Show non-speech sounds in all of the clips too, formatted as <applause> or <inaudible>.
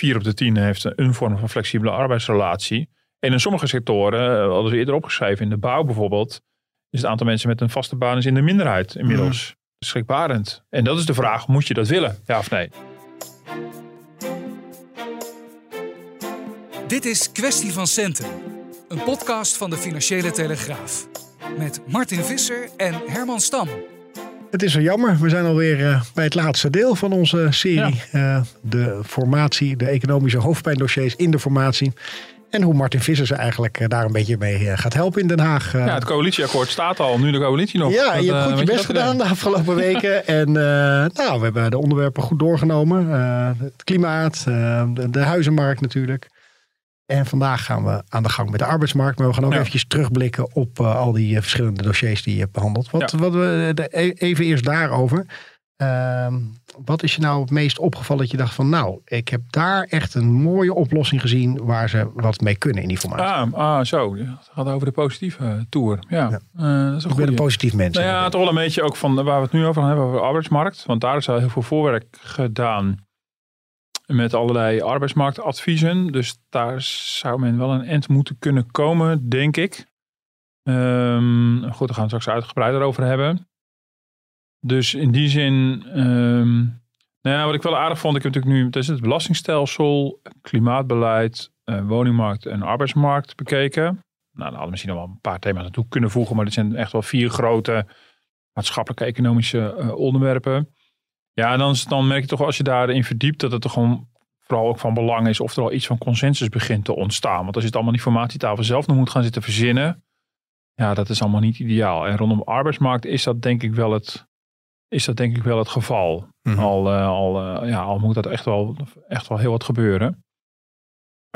Vier op de tien heeft een vorm van flexibele arbeidsrelatie. En in sommige sectoren, uh, hadden we eerder opgeschreven, in de bouw bijvoorbeeld, is het aantal mensen met een vaste baan is in de minderheid inmiddels. Schrikbarend. En dat is de vraag, moet je dat willen, ja of nee? Dit is Kwestie van Centen, een podcast van de Financiële Telegraaf. Met Martin Visser en Herman Stam. Het is wel jammer. We zijn alweer uh, bij het laatste deel van onze serie. Ja. Uh, de formatie, de economische hoofdpijndossiers in de formatie. En hoe Martin Visser ze eigenlijk uh, daar een beetje mee gaat helpen in Den Haag. Ja, het coalitieakkoord staat al, nu de coalitie nog. Ja, je hebt goed je best gedaan de afgelopen weken. <laughs> en nou, we hebben de onderwerpen goed doorgenomen. het klimaat, de, de huizenmarkt natuurlijk. En vandaag gaan we aan de gang met de arbeidsmarkt. Maar we gaan ook ja. eventjes terugblikken op uh, al die uh, verschillende dossiers die je hebt behandeld. Wat, ja. wat we de, even eerst daarover. Uh, wat is je nou het meest opgevallen dat je dacht van nou, ik heb daar echt een mooie oplossing gezien waar ze wat mee kunnen in die formatie. Ah, ah zo. Het gaat over de positieve tour. Ja, ja. Dat is een ik ben een positief mens. Nou ja, toch wel een beetje ook van waar we het nu over hebben, over de arbeidsmarkt. Want daar is al heel veel voorwerk gedaan met allerlei arbeidsmarktadviezen. Dus daar zou men wel een end moeten kunnen komen, denk ik. Um, goed, daar gaan we straks uitgebreider over hebben. Dus in die zin, um, nou ja, wat ik wel aardig vond, ik heb natuurlijk nu het, is het belastingstelsel, klimaatbeleid, uh, woningmarkt en arbeidsmarkt bekeken. Nou, dan hadden we misschien nog wel een paar thema's naartoe kunnen voegen, maar dit zijn echt wel vier grote maatschappelijke economische uh, onderwerpen. Ja, dan, dan merk je toch als je daarin verdiept dat het toch gewoon vooral ook van belang is of er al iets van consensus begint te ontstaan. Want als je het allemaal die formatietafel zelf nog moet gaan zitten verzinnen, ja, dat is allemaal niet ideaal. En rondom arbeidsmarkt is dat denk ik wel het, is dat denk ik wel het geval. Mm -hmm. al, uh, al, uh, ja, al moet dat echt wel, echt wel heel wat gebeuren.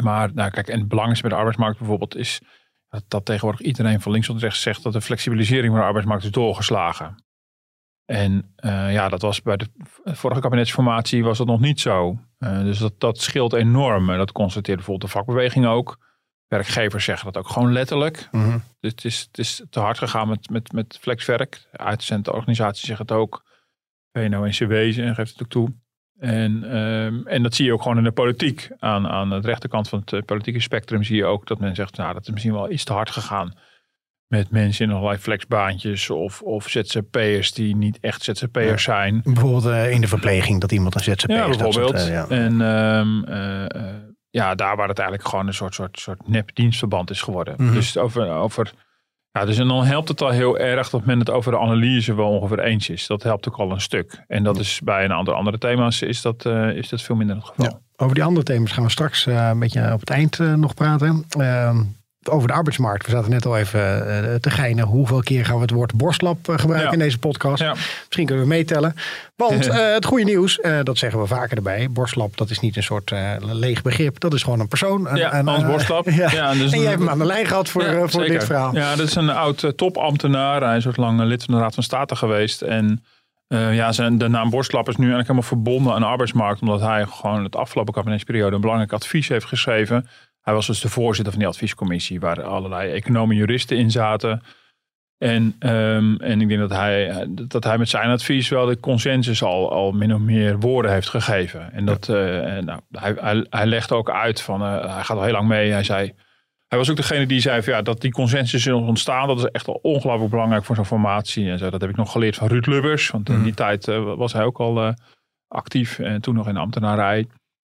Maar nou, kijk, en het belangrijkste bij de arbeidsmarkt bijvoorbeeld is dat, dat tegenwoordig iedereen van links tot rechts zegt dat de flexibilisering van de arbeidsmarkt is doorgeslagen. En uh, ja, dat was bij de vorige kabinetsformatie was dat nog niet zo. Uh, dus dat, dat scheelt enorm. En dat constateert bijvoorbeeld de vakbeweging ook. Werkgevers zeggen dat ook gewoon letterlijk. Mm -hmm. Dus het is, het is te hard gegaan met, met, met flexwerk. Uitzendorganisaties zeggen het ook. VNO-NCW geeft het ook toe. En, um, en dat zie je ook gewoon in de politiek. Aan, aan de rechterkant van het politieke spectrum zie je ook dat men zegt, nou dat is misschien wel iets te hard gegaan met mensen in allerlei flexbaantjes of, of ZZP'ers die niet echt ZZP'ers ja. zijn. Bijvoorbeeld uh, in de verpleging dat iemand een ZZP ja, is. Bijvoorbeeld. Soort, uh, ja. En um, uh, ja, daar waar het eigenlijk gewoon een soort, soort, soort nep dienstverband is geworden. Mm -hmm. Dus over, over ja, dus en dan helpt het al heel erg dat men het over de analyse wel ongeveer eens is. Dat helpt ook al een stuk. En dat is bij een aantal andere thema's is dat, is dat veel minder het geval. Over die andere thema's gaan we straks een beetje op het eind nog praten. Over de arbeidsmarkt. We zaten net al even uh, te geinen. Hoeveel keer gaan we het woord borstlap uh, gebruiken ja. in deze podcast? Ja. Misschien kunnen we meetellen. Want uh, <laughs> het goede nieuws, dat zeggen we vaker erbij. Borstlap, dat is niet een soort leeg begrip. Dat is gewoon een persoon. Een, ja, een, Hans Borstlap. <laughs> ja. ja dus en jij hebt hem aan de lijn gehad voor, voor dit verhaal. Ja, dat is een oud topambtenaar. Hij is ook lang lid van de Raad van State geweest. En ja, zijn, de naam Borstlap is nu eigenlijk helemaal verbonden aan de arbeidsmarkt. Omdat hij gewoon het afgelopen kabinetsperiode een belangrijk advies heeft geschreven hij was dus de voorzitter van die adviescommissie, waar allerlei economen juristen in zaten. En, um, en ik denk dat hij, dat hij met zijn advies wel de consensus al, al min of meer woorden heeft gegeven. En dat, ja. uh, nou, hij, hij, hij legde ook uit van, uh, hij gaat al heel lang mee. Hij zei, hij was ook degene die zei van, ja, dat die consensus is ontstaan. Dat is echt al ongelooflijk belangrijk voor zo'n formatie. En zo, dat heb ik nog geleerd van Ruud Lubbers. Want in die mm. tijd uh, was hij ook al actief en toen nog in de ambtenarij.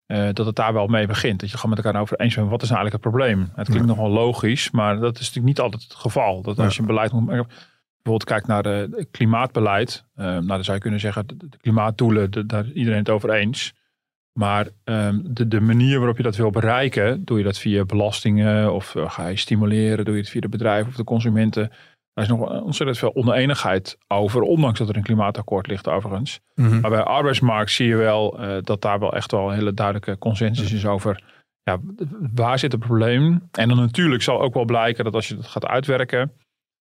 Uh, dat het daar wel mee begint. Dat je gewoon met elkaar over eens bent. Wat is nou eigenlijk het probleem? Het klinkt ja. nogal logisch, maar dat is natuurlijk niet altijd het geval. Dat als je een beleid moet bijvoorbeeld kijkt naar het klimaatbeleid. Uh, nou, dan zou je kunnen zeggen, de, de klimaatdoelen, de, daar is iedereen het over eens. Maar um, de, de manier waarop je dat wil bereiken, doe je dat via belastingen of uh, ga je stimuleren, doe je het via de bedrijven of de consumenten. Daar is nog ontzettend veel oneenigheid over, ondanks dat er een klimaatakkoord ligt overigens. Mhm. Maar bij arbeidsmarkt zie je wel eh, dat daar wel echt wel een hele duidelijke consensus is over ja, waar zit het probleem. En dan natuurlijk zal ook wel blijken dat als je dat gaat uitwerken,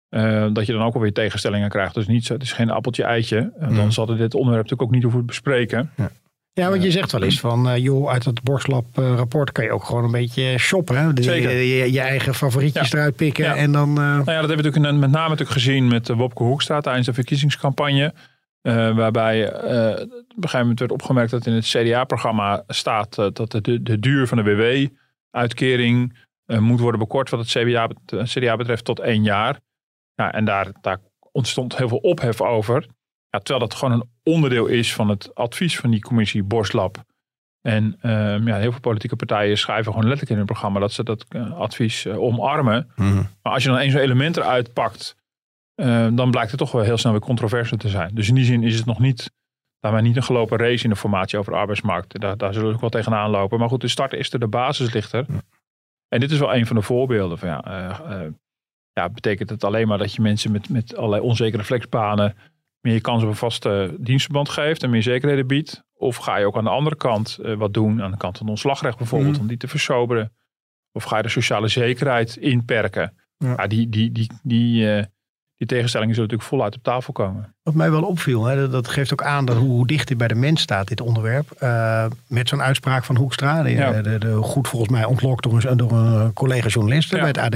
eh, dat je dan ook alweer tegenstellingen krijgt. Dus niet zo, het is geen appeltje-eitje. Uh, Dan Mhm. zal dit onderwerp natuurlijk ook niet hoeven bespreken. Ja, want je zegt wel eens van, eh, joh, uit het Borstlab eh, rapport kan je ook gewoon een beetje shoppen. Hè? De- Zeker. Je, je eigen favorietjes Ja. eruit pikken Ja. en dan... eh, Nou ja, dat hebben we natuurlijk met name natuurlijk gezien met eh, Wopke Hoekstra tijdens de verkiezingscampagne. Waarbij op een gegeven moment werd opgemerkt dat in het CDA-programma staat dat de, duur van de WW-uitkering moet worden bekort wat het CDA, bet- eh, CDA betreft tot één jaar. Ja, en daar, daar ontstond heel veel ophef over. Ja, terwijl dat gewoon een onderdeel is van het advies van die commissie Borstlab. En ehm, ja, heel veel politieke partijen schrijven gewoon letterlijk in hun programma dat ze dat eh, advies eh, omarmen. mhm. Maar als je dan één zo'n element eruit pakt, eh, dan blijkt het toch wel heel snel weer controverser te zijn. Dus in die zin is het nog niet, daarmee niet een gelopen race in de formatie over de arbeidsmarkt. Daar, daar zullen we ook wel tegenaan lopen. Maar goed, de start is er, de basis ligt er. En dit is wel een van de voorbeelden van ja, eh, ja, betekent het alleen maar dat je mensen met, met allerlei onzekere flexbanen meer kans op een vaste dienstverband geeft en meer zekerheden biedt? Of ga je ook aan de andere kant eh, wat doen, aan de kant van ontslagrecht bijvoorbeeld, Mhm. om die te versoberen? Of ga je de sociale zekerheid inperken? Ja. Ja, die, die, die, die, eh, die tegenstellingen zullen natuurlijk voluit op tafel komen. Wat mij wel opviel, hè, dat- geeft ook aan dat hoe, dicht dit bij de mens staat, dit onderwerp. Eh, met zo'n uitspraak van Hoekstra, die, Ja. de, de, goed volgens mij ontlokt door een, door een collega-journalist Ja. bij het AD.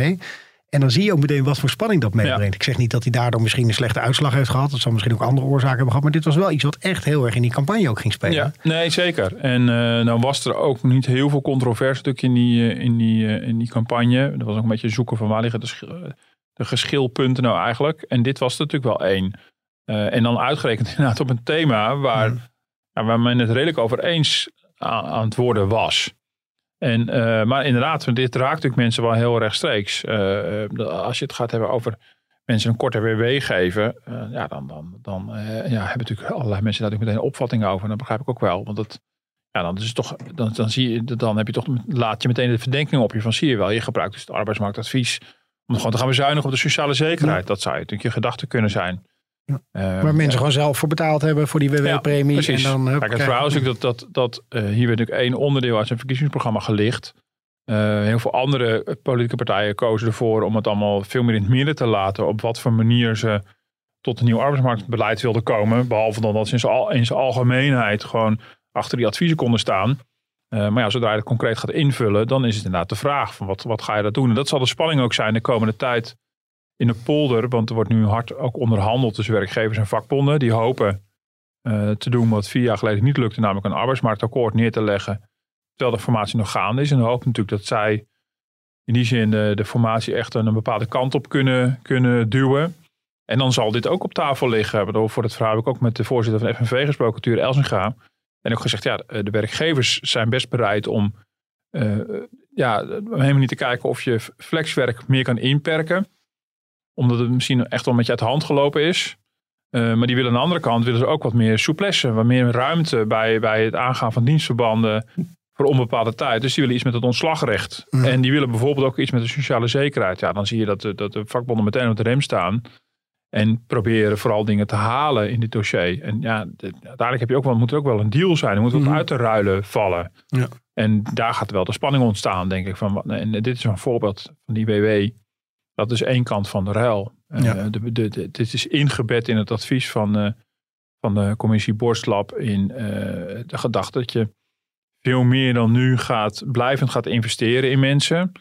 En dan zie je ook meteen wat voor spanning dat meebrengt. Ik zeg niet dat hij daardoor misschien een slechte uitslag heeft gehad. Dat zal misschien ook andere oorzaken hebben gehad. Maar dit was wel iets wat echt heel erg in die campagne ook ging spelen. Ja, nee, zeker. En eh nou was er ook niet heel veel controverse natuurlijk in die, eh, in, die, eh, in die campagne. Er was ook een beetje zoeken van waar liggen de, de geschilpunten nou eigenlijk. En dit was er natuurlijk wel één. En dan uitgerekend <laughs> inderdaad op een thema waar, ja, waar men het redelijk over eens aan, aan het worden was. En, eh, maar inderdaad, want dit raakt natuurlijk mensen wel heel rechtstreeks. Eh, eh, als je het gaat hebben over mensen een korte WW geven, ja, dan, dan, dan ja, hebben natuurlijk allerlei mensen daar natuurlijk meteen opvattingen over. En dat begrijp ik ook wel. Want dat, ja, dan, is het toch, dan, dan, zie je, dan heb je toch, laat je meteen de verdenking op je van zie je wel, je gebruikt dus het arbeidsmarktadvies om gewoon te gaan bezuinigen op de sociale zekerheid. Dat zou natuurlijk je gedachte kunnen zijn. Ja. Eh, Waar mensen gewoon zelf voor betaald hebben voor die WW-premie. en Precies. dan, hup, Kijk, het verhaal is natuurlijk dat, dat, dat eh, hier werd natuurlijk één onderdeel uit zijn verkiezingsprogramma gelicht. Eh, heel veel andere eh, politieke partijen kozen ervoor om het allemaal veel meer in het midden te laten. Op wat voor manier ze tot een nieuw arbeidsmarktbeleid wilden komen. Behalve dan dat ze in zijn, al, in zijn algemeenheid gewoon achter die adviezen konden staan. Maar ja, zodra je het concreet gaat invullen, dan is het inderdaad de vraag van wat, wat ga je dat doen? En dat zal de spanning ook zijn de komende tijd in de polder. Want er wordt nu hard ook onderhandeld tussen werkgevers en vakbonden. Die hopen eh, te doen wat vier jaar geleden niet lukte, namelijk een arbeidsmarktakkoord neer te leggen. Terwijl de formatie nog gaande is. En de hoop natuurlijk dat zij in die zin de, de formatie echt een, een bepaalde kant op kunnen, kunnen duwen. En dan zal dit ook op tafel liggen. Bedoel, Voor het verhaal heb ik ook met de voorzitter van FNV gesproken, Tuur Elsinga. En ook gezegd, ja, de werkgevers zijn best bereid om eh, ja, helemaal niet te kijken of je flexwerk meer kan inperken. Omdat het misschien echt wel met je uit de hand gelopen is. Uh, maar die willen aan de andere kant willen ze ook wat meer souplesse, wat meer ruimte bij, bij het aangaan van dienstverbanden voor onbepaalde tijd. Dus die willen iets met het ontslagrecht. Mm. En die willen bijvoorbeeld ook iets met de sociale zekerheid. Ja, dan zie je dat de, dat de vakbonden meteen op de rem staan. En proberen vooral dingen te halen in dit dossier. En ja, de, uiteindelijk heb je ook wel, moet er ook wel een deal zijn. Er moet wat Mhm. uit te ruilen vallen. Ja. En daar gaat wel de spanning ontstaan, denk ik. Van, en dit is een voorbeeld van die WW. Dat is één kant van de ruil. Ja. Uh, de, de, de, dit is ingebed in het advies van, uh, van de commissie Borstlab. In uh, de gedachte dat je veel meer dan nu gaat, blijvend gaat investeren in mensen.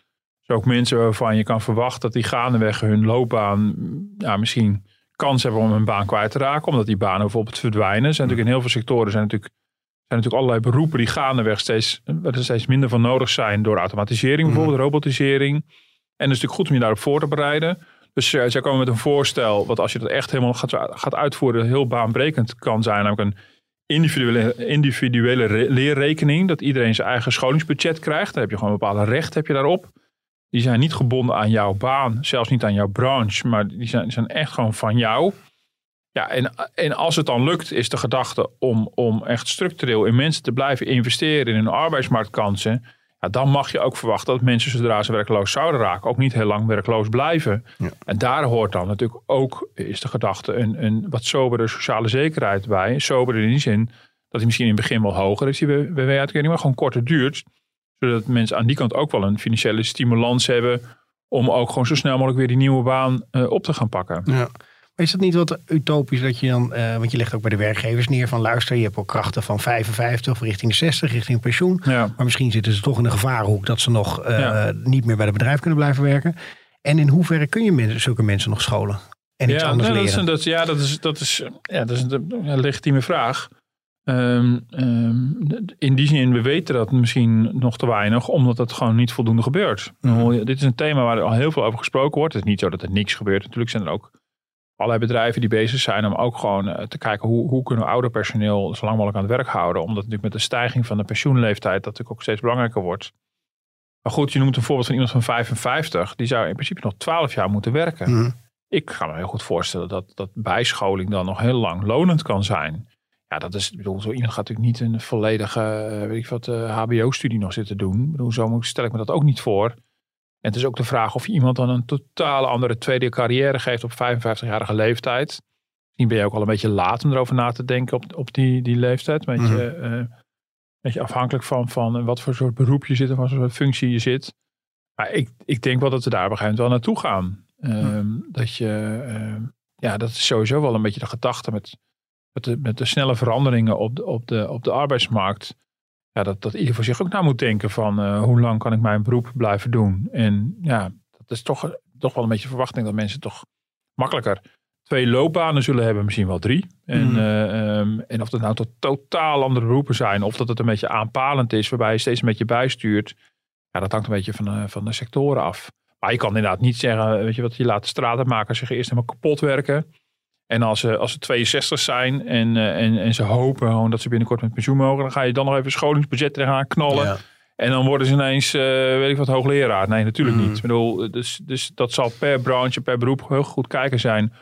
Dus ook mensen waarvan je kan verwachten dat die gaandeweg hun loopbaan ja, misschien kans hebben om hun baan kwijt te raken. Omdat die banen bijvoorbeeld verdwijnen. Er zijn natuurlijk in heel veel sectoren zijn natuurlijk, zijn natuurlijk allerlei beroepen die gaandeweg steeds, er steeds minder van nodig zijn. Door automatisering bijvoorbeeld, robotisering. En het is natuurlijk goed om je daarop voor te bereiden. Dus uh, zij komen met een voorstel, wat als je dat echt helemaal gaat, gaat uitvoeren, heel baanbrekend kan zijn. Namelijk een individuele, individuele leerrekening. Dat iedereen zijn eigen scholingsbudget krijgt. Dan heb je gewoon bepaalde rechten heb je daarop. Die zijn niet gebonden aan jouw baan, zelfs niet aan jouw branche, maar die zijn, zijn echt gewoon van jou. Ja, en, en als het dan lukt, is de gedachte om, om echt structureel in mensen te blijven investeren in hun arbeidsmarktkansen. Ja, dan mag je ook verwachten dat mensen zodra ze werkloos zouden raken, ook niet heel lang werkloos blijven. Ja. En daar hoort dan natuurlijk ook, is de gedachte, een, een wat sobere sociale zekerheid bij. Sober in die zin dat hij misschien in het begin wel hoger is, die WW-uitkering, maar gewoon korter duurt. Zodat mensen aan die kant ook wel een financiële stimulans hebben om ook gewoon zo snel mogelijk weer die nieuwe baan eh, op te gaan pakken. Ja. Maar is dat niet wat utopisch dat je dan, eh, want je legt ook bij de werkgevers neer van luister, je hebt ook krachten van 55 of richting 60, richting pensioen. Ja. Maar misschien zitten ze toch in de gevaarhoek dat ze nog eh, Ja. niet meer bij het bedrijf kunnen blijven werken. En in hoeverre kun je mensen, zulke mensen nog scholen? En iets ja, anders nee, dat leren? is, een- dat, ja, dat is, dat is, ja, dat is een, legitieme vraag. Ehm, ehm, in die zin, we weten dat misschien nog te weinig, omdat het gewoon niet voldoende gebeurt. Dit is een thema waar al heel veel over gesproken wordt. Het is niet zo dat er niks gebeurt. Natuurlijk zijn er ook allerlei bedrijven die bezig zijn om ook gewoon eh, te kijken hoe, hoe kunnen we ouder personeel zo lang mogelijk aan het werk houden. Omdat natuurlijk met de stijging van de pensioenleeftijd dat natuurlijk ook steeds belangrijker wordt. Maar goed, je noemt een voorbeeld van iemand van 55. Die zou in principe nog 12 jaar moeten werken. Mhm. Ik kan me heel goed voorstellen dat, dat bijscholing dan nog heel lang lonend kan zijn. Ja, dat is, ik bedoel, zo iemand gaat natuurlijk niet een volledige, eh, weet ik wat, eh, HBO-studie nog zitten doen. Ik bedoel, zo stel ik me dat ook niet voor. En het is ook de vraag of je iemand dan een totale andere tweede carrière geeft op 55-jarige leeftijd. Misschien ben je ook al een beetje laat om erover na te denken op, op die, die leeftijd. Een beetje, eh, beetje afhankelijk van, van wat voor soort beroep je zit en wat voor soort functie je zit. Maar ik, ik denk wel dat we daar op een gegeven moment wel naartoe gaan. Ehm, Dat je, ehm, ja, dat is sowieso wel een beetje de gedachte met, met, de, met de snelle veranderingen op de, op de, op de arbeidsmarkt. Ja, dat, dat ieder voor zich ook na moet denken van eh, hoe lang kan ik mijn beroep blijven doen. En ja, dat is toch, toch wel een beetje verwachting dat mensen toch makkelijker twee loopbanen zullen hebben, misschien wel drie. En, Mhm. eh, ehm, en of dat nou tot totaal andere beroepen zijn, of dat het een beetje aanpalend is, waarbij je steeds een beetje bijstuurt. Ja, dat hangt een beetje van van de sectoren af. Maar je kan inderdaad niet zeggen, weet je wat, je laat de stratenmakers zich eerst helemaal kapot werken. En als ze, als ze 62 zijn en, eh, en, en ze hopen gewoon dat ze binnenkort met pensioen mogen, dan ga je dan nog even een scholingsbudget tegenaan knallen. Ja. En dan worden ze ineens, eh, weet ik wat, hoogleraar. Nee, natuurlijk Mm. niet. Ik bedoel, dus, dus dat zal per branche, per beroep heel goed kijken zijn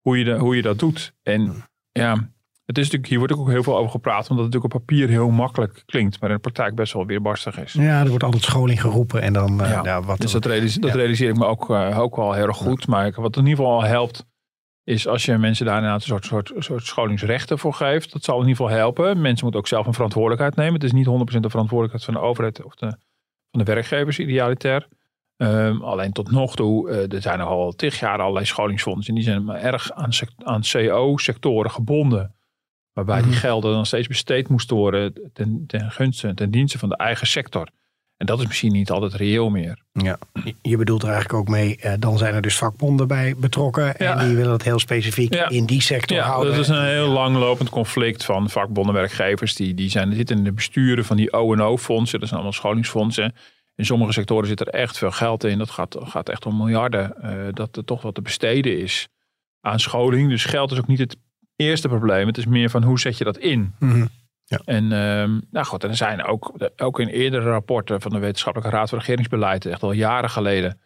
hoe je, de, hoe je dat doet. En ja, het is natuurlijk, hier wordt ook heel veel over gepraat, omdat het natuurlijk op papier heel makkelijk klinkt, maar in de praktijk best wel weer barstig is. Ja, er wordt altijd scholing geroepen en dan eh, Ja, ja, wat. Dus dat, realiseer, dat Ja. realiseer ik me ook, ook wel heel erg goed. Maar wat in ieder geval al helpt, is als je mensen daar inderdaad een soort, soort, soort scholingsrechten voor geeft. Dat zal in ieder geval helpen. Mensen moeten ook zelf een verantwoordelijkheid nemen. Het is niet 100% de verantwoordelijkheid van de overheid of de, van de werkgevers, idealiter. Ehm, alleen tot nog toe, eh, er zijn al tig jaar allerlei scholingsfondsen. En die zijn maar erg aan, aan CO-sectoren gebonden. Waarbij die Mhm. gelden dan steeds besteed moesten worden ten, ten gunste, ten dienste van de eigen sector. En dat is misschien niet altijd reëel meer. Ja, je bedoelt er eigenlijk ook mee, eh, dan zijn er dus vakbonden bij betrokken. En Ja. die willen het heel specifiek Ja. in die sector Ja, houden. dat is een heel langlopend conflict van vakbonden werkgevers. Die, die zijn, zitten in de besturen van die O&O-fondsen. Dat zijn allemaal scholingsfondsen. In sommige sectoren zit er echt veel geld in. Dat gaat, gaat echt om miljarden. eh, dat er toch wat te besteden is aan scholing. Dus geld is ook niet het eerste probleem. Het is meer van hoe zet je dat in? Mhm. En ehm, nou goed, en er zijn ook, ook in eerdere rapporten van de Wetenschappelijke Raad voor Regeringsbeleid, echt al jaren geleden,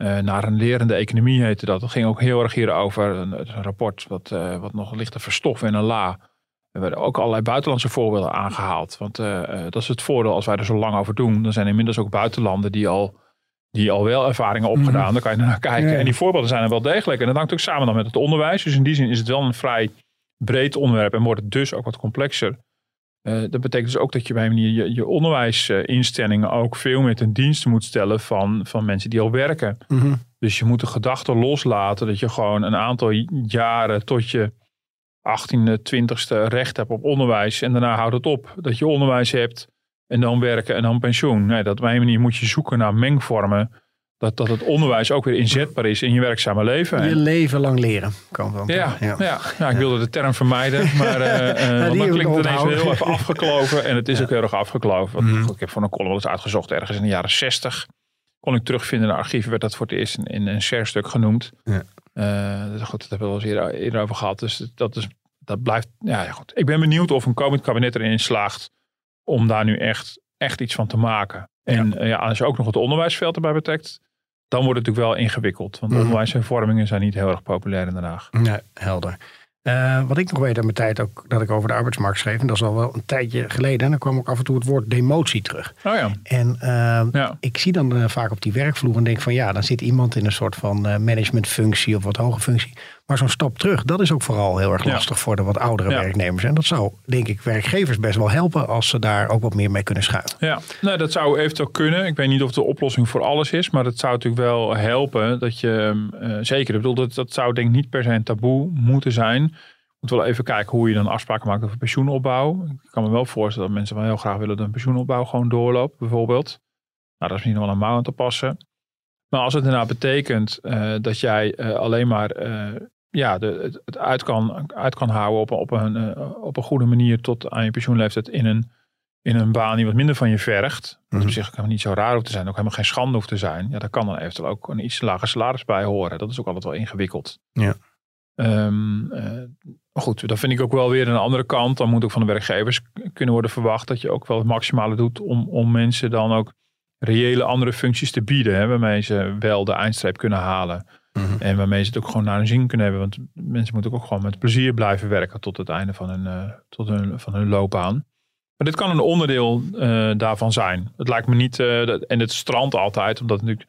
eh, naar een lerende economie heette dat. Dat ging ook heel erg hierover. Een, een rapport wat, eh, wat nog ligt te verstoffen in een la. Er werden ook allerlei buitenlandse voorbeelden aangehaald. Want eh, dat is het voordeel als wij er zo lang over doen. Dan zijn er inmiddels ook buitenlanden die al, die al wel ervaringen opgedaan. Dan kan je naar kijken. Ja, ja. En die voorbeelden zijn er wel degelijk. En dat hangt ook samen dan met het onderwijs. Dus in die zin is het wel een vrij breed onderwerp. En wordt het dus ook wat complexer. Eh, dat betekent dus ook dat je bij een manier je, je onderwijsinstellingen ook veel meer ten dienste moet stellen van, van mensen die al werken. Mhm. Dus je moet de gedachte loslaten dat je gewoon een aantal jaren tot je 18e, 20ste recht hebt op onderwijs. En daarna houdt het op. Dat je onderwijs hebt en dan werken en dan pensioen. Nee, dat op een manier moet je zoeken naar mengvormen. Dat, dat het onderwijs ook weer inzetbaar is in je werkzame leven. Je leven lang leren. Kan wel. Ja, ja. Ja, ik wilde de term vermijden, maar <laughs> eh, eh, dan ik klinkt het ineens heel even afgekloven. En het is ook heel erg afgekloven. Want Mhm. Ik heb voor een column wel eens uitgezocht, ergens in de jaren 60. Kon ik terugvinden in de archieven, werd dat voor het eerst in, in een share-stuk genoemd. Ja. Eh, dus goed, dat hebben we wel eens eerder, eerder over gehad. Dus dat, is, dat blijft, ja, goed. Ik ben benieuwd of een komend kabinet erin slaagt om daar nu echt, echt iets van te maken. En ja, als je ook nog het onderwijsveld erbij betrekt, dan wordt het natuurlijk wel ingewikkeld. Want Mhm. onderwijshervormingen zijn niet heel erg populair in Den Haag. Nee, helder. Eh, wat ik nog weet uit mijn tijd ook dat ik over de arbeidsmarkt schreef, en dat is al wel een tijdje geleden, en dan kwam ook af en toe het woord demotie terug. Oh ja. En uh, Ja. ik zie dan eh, vaak op die werkvloer en denk van ja, dan zit iemand in een soort van eh, managementfunctie of wat hoge functie. Maar zo'n stap terug, dat is ook vooral heel erg Ja. lastig voor de wat oudere Ja. werknemers. En dat zou, denk ik, werkgevers best wel helpen als ze daar ook wat meer mee kunnen schuiven. Ja, nou, dat zou eventueel kunnen. Ik weet niet of het de oplossing voor alles is, maar het zou natuurlijk wel helpen dat je, eh, zeker, ik bedoel, dat, dat zou denk ik niet per se een taboe moeten zijn. Moet wel even kijken hoe je dan afspraken maakt over pensioenopbouw. Ik kan me wel voorstellen dat mensen wel heel graag willen dat een pensioenopbouw gewoon doorloopt, bijvoorbeeld. Nou, dat is misschien nog wel een mouw aan te passen. Maar als het inderdaad betekent eh, dat jij eh, alleen maar ja, de, het, het uit, kan, uit kan houden op, een- op, een, eh, op een goede manier tot aan je pensioenleeftijd in een in een baan die wat minder van je vergt. Wat Mhm. op zich ook helemaal niet zo raar hoeft te zijn. Ook helemaal geen schande hoeft te zijn. Ja, daar kan dan eventueel ook een iets lager salaris bij horen. Dat is ook altijd wel ingewikkeld. Ja. Ehm, eh, maar goed, dat vind ik ook wel weer een andere kant. Dan moet ook van de werkgevers kunnen worden verwacht dat je ook wel het maximale doet om, om mensen dan ook reële andere functies te bieden. Hè, waarmee ze wel de eindstreep kunnen halen. Mhm. En waarmee ze het ook gewoon naar hun zin kunnen hebben. Want mensen moeten ook gewoon met plezier blijven werken tot het einde van hun, eh, tot hun, van hun loopbaan. Maar dit kan een onderdeel eh, daarvan zijn. Het lijkt me niet, eh, dat, en het strandt altijd, omdat natuurlijk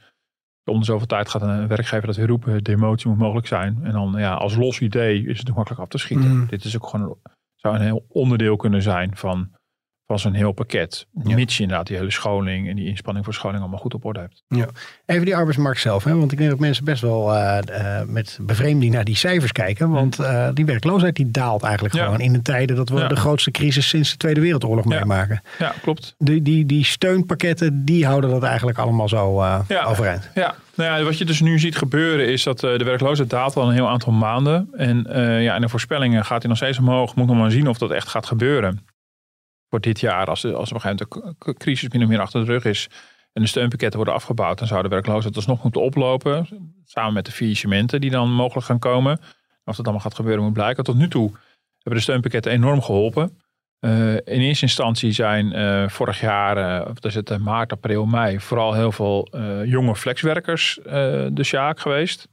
om de zoveel tijd gaat een werkgever dat weer roepen, demotie moet mogelijk zijn. En dan ja, als los idee is het ook makkelijk af te schieten. Mhm. Dit is ook gewoon, zou een heel onderdeel kunnen zijn van, van zo'n heel pakket. Ja. Mits je inderdaad die hele scholing en die inspanning voor scholing allemaal goed op orde hebt. Even die arbeidsmarkt zelf, hè? want ik denk dat mensen best wel eh, eh, met bevreemding naar die cijfers kijken. Want eh, die werkloosheid die daalt eigenlijk Ja. gewoon in de tijden dat we Ja. de grootste crisis sinds de Tweede Wereldoorlog Ja. meemaken. Ja, klopt. Die, die, die steunpakketten, die houden dat eigenlijk allemaal zo Ja. overeind. Ja, nou ja, wat je dus nu ziet gebeuren is dat de werkloosheid daalt al een heel aantal maanden. En eh, ja, in de voorspellingen gaat hij nog steeds omhoog. Moet nog maar zien of dat echt gaat gebeuren. Voor dit jaar, als, de, als op een gegeven moment de crisis min of meer achter de rug is. En de steunpakketten worden afgebouwd. Dan zou de werkloosheid alsnog moeten oplopen. Samen met de faillissementen die dan mogelijk gaan komen. Of dat allemaal gaat gebeuren moet blijken. Tot nu toe hebben de steunpakketten enorm geholpen. Eh, in eerste instantie zijn eh, vorig jaar, of dat is eh, maart, april, mei, vooral heel veel jonge flexwerkers de sjaak geweest.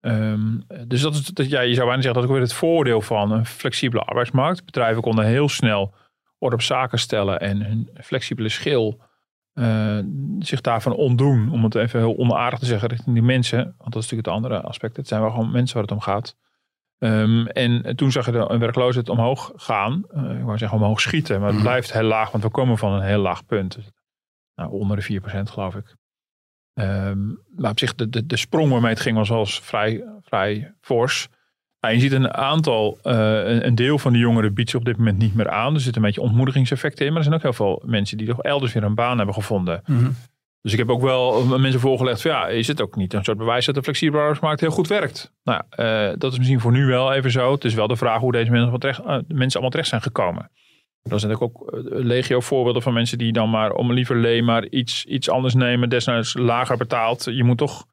Ehm, dus dat is, dat, ja, je zou bijna zeggen dat ook weer het voordeel van een flexibele arbeidsmarkt. Bedrijven konden heel snel orde op zaken stellen en hun flexibele schil eh, zich daarvan ontdoen. Om het even heel onaardig te zeggen richting die mensen. Want dat is natuurlijk het andere aspect. Het zijn wel gewoon mensen waar het om gaat. Ehm, en toen zag je de werkloosheid omhoog gaan. Eh, ik wou zeggen omhoog schieten. Maar het Mhm. blijft heel laag. Want we komen van een heel laag punt. Dus, nou, onder de 4% geloof ik. Ehm, maar op zich, de, de, de sprong waarmee het ging was wel eens vrij, vrij fors. Nou, je ziet een aantal, eh, een, een deel van de jongeren biedt zich op dit moment niet meer aan. Er zit een beetje ontmoedigingseffecten in. Maar er zijn ook heel veel mensen die toch elders weer een baan hebben gevonden. Dus ik heb ook wel mensen voorgelegd van ja, is het ook niet een soort bewijs dat de flexibele arbeidsmarkt heel goed werkt? Nou, ja, eh, dat is misschien voor nu wel even zo. Het is wel de vraag hoe deze mensen, allemaal terecht, eh, mensen allemaal terecht zijn gekomen. Er zijn natuurlijk ook eh, legio voorbeelden van mensen die dan maar om liever leen maar iets, iets anders nemen, desnoods lager betaald. Je moet toch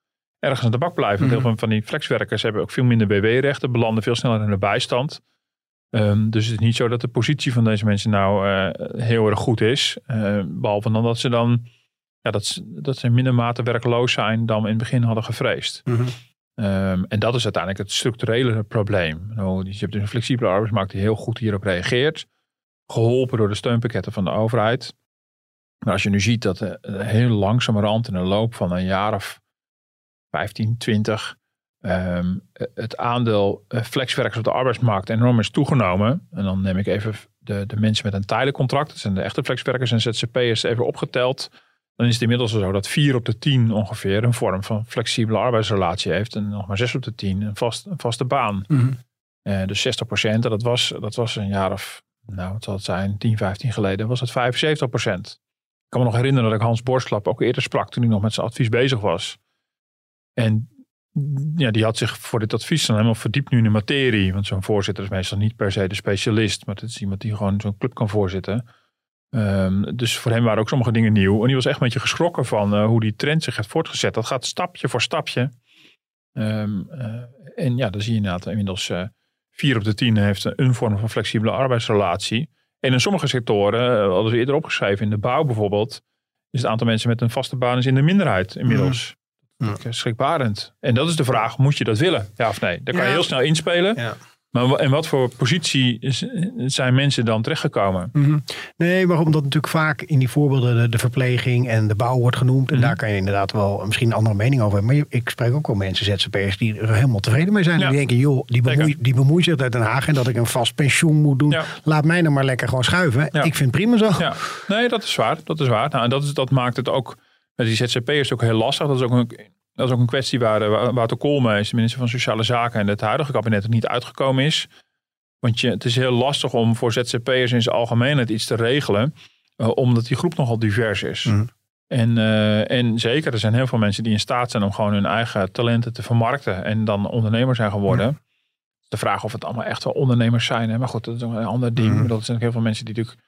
ergens aan de bak blijven. Want Mhm. Heel veel van die flexwerkers hebben ook veel minder BW-rechten, belanden veel sneller in de bijstand. Ehm, dus het is niet zo dat de positie van deze mensen nou eh, heel erg goed is. Eh, behalve dan dat ze dan ja, dat, ze- dat ze in minder mate werkloos zijn dan we in het begin hadden gevreesd. Mhm. Ehm, en dat is uiteindelijk het structurele probleem. Nou, je hebt dus een flexibele arbeidsmarkt die heel goed hierop reageert. Geholpen door de steunpakketten van de overheid. Maar als je nu ziet dat eh, heel langzamerhand in de loop van een jaar of 15, 20 ehm, het aandeel eh, flexwerkers op de arbeidsmarkt enorm is toegenomen. En dan neem ik even de, de mensen met een tijdelijk contract. Dat zijn de echte flexwerkers en ZZP'ers even opgeteld. Dan is het inmiddels zo dat 4 op de 10 ongeveer een vorm van flexibele arbeidsrelatie heeft. En nog maar 6 op de 10 een, vast, een vaste baan. Mhm. Eh, dus 60 procent, dat was, dat was een jaar of, nou wat zal het zijn, 10, 15 geleden, was het 75 procent. Ik kan me nog herinneren dat ik Hans Borstlap ook eerder sprak toen hij nog met zijn advies bezig was. En ja, die had zich voor dit advies dan helemaal verdiept nu in de materie. Want zo'n voorzitter is meestal niet per se de specialist, maar het is iemand die gewoon zo'n club kan voorzitten. Ehm, dus voor hem waren ook sommige dingen nieuw. En die was echt een beetje geschrokken van eh, hoe die trend zich heeft voortgezet. Dat gaat stapje voor stapje. Ehm, eh, en ja, dan zie je inderdaad inmiddels eh, vier op de tien heeft een vorm van flexibele arbeidsrelatie. En in sommige sectoren, hadden ze eerder opgeschreven, in de bouw bijvoorbeeld, is het aantal mensen met een vaste baan is in de minderheid inmiddels. Ja. Schrikbarend. En dat is de vraag, moet je dat willen? Ja of nee? Daar kan je heel snel inspelen. Ja. Maar in wat voor positie zijn mensen dan terechtgekomen? Mhm. Nee, maar omdat natuurlijk vaak in die voorbeelden de, de verpleging en de bouw wordt genoemd. En Mhm. daar kan je inderdaad wel misschien een andere mening over hebben. Maar ik spreek ook wel mensen, ZZP'ers, die er helemaal tevreden mee zijn. Ja. Die denken, joh, die bemoeit, Zeker. die bemoeit zich uit Den Haag. En dat ik een vast pensioen moet doen. Ja. Laat mij nou maar lekker gewoon schuiven. Ja. Ik vind het prima zo. Ja, nee, dat is waar. Dat is waar. Nou, en dat, is, dat maakt het ook met die ZZP'ers ook heel lastig. Dat is ook een, dat is ook een kwestie waar eh, Wouter Koolmees, de minister van Sociale Zaken en het huidige kabinet er niet uitgekomen is. Want je, het is heel lastig om voor ZZP'ers in zijn algemeenheid iets te regelen, eh, omdat die groep nogal divers is. Mhm. En, eh, en zeker, er zijn heel veel mensen die in staat zijn om gewoon hun eigen talenten te vermarkten en dan ondernemer zijn geworden. De vraag of het allemaal echt wel ondernemers zijn. Hè? Maar goed, dat is een ander ding. Mhm. Er zijn ook heel veel mensen die natuurlijk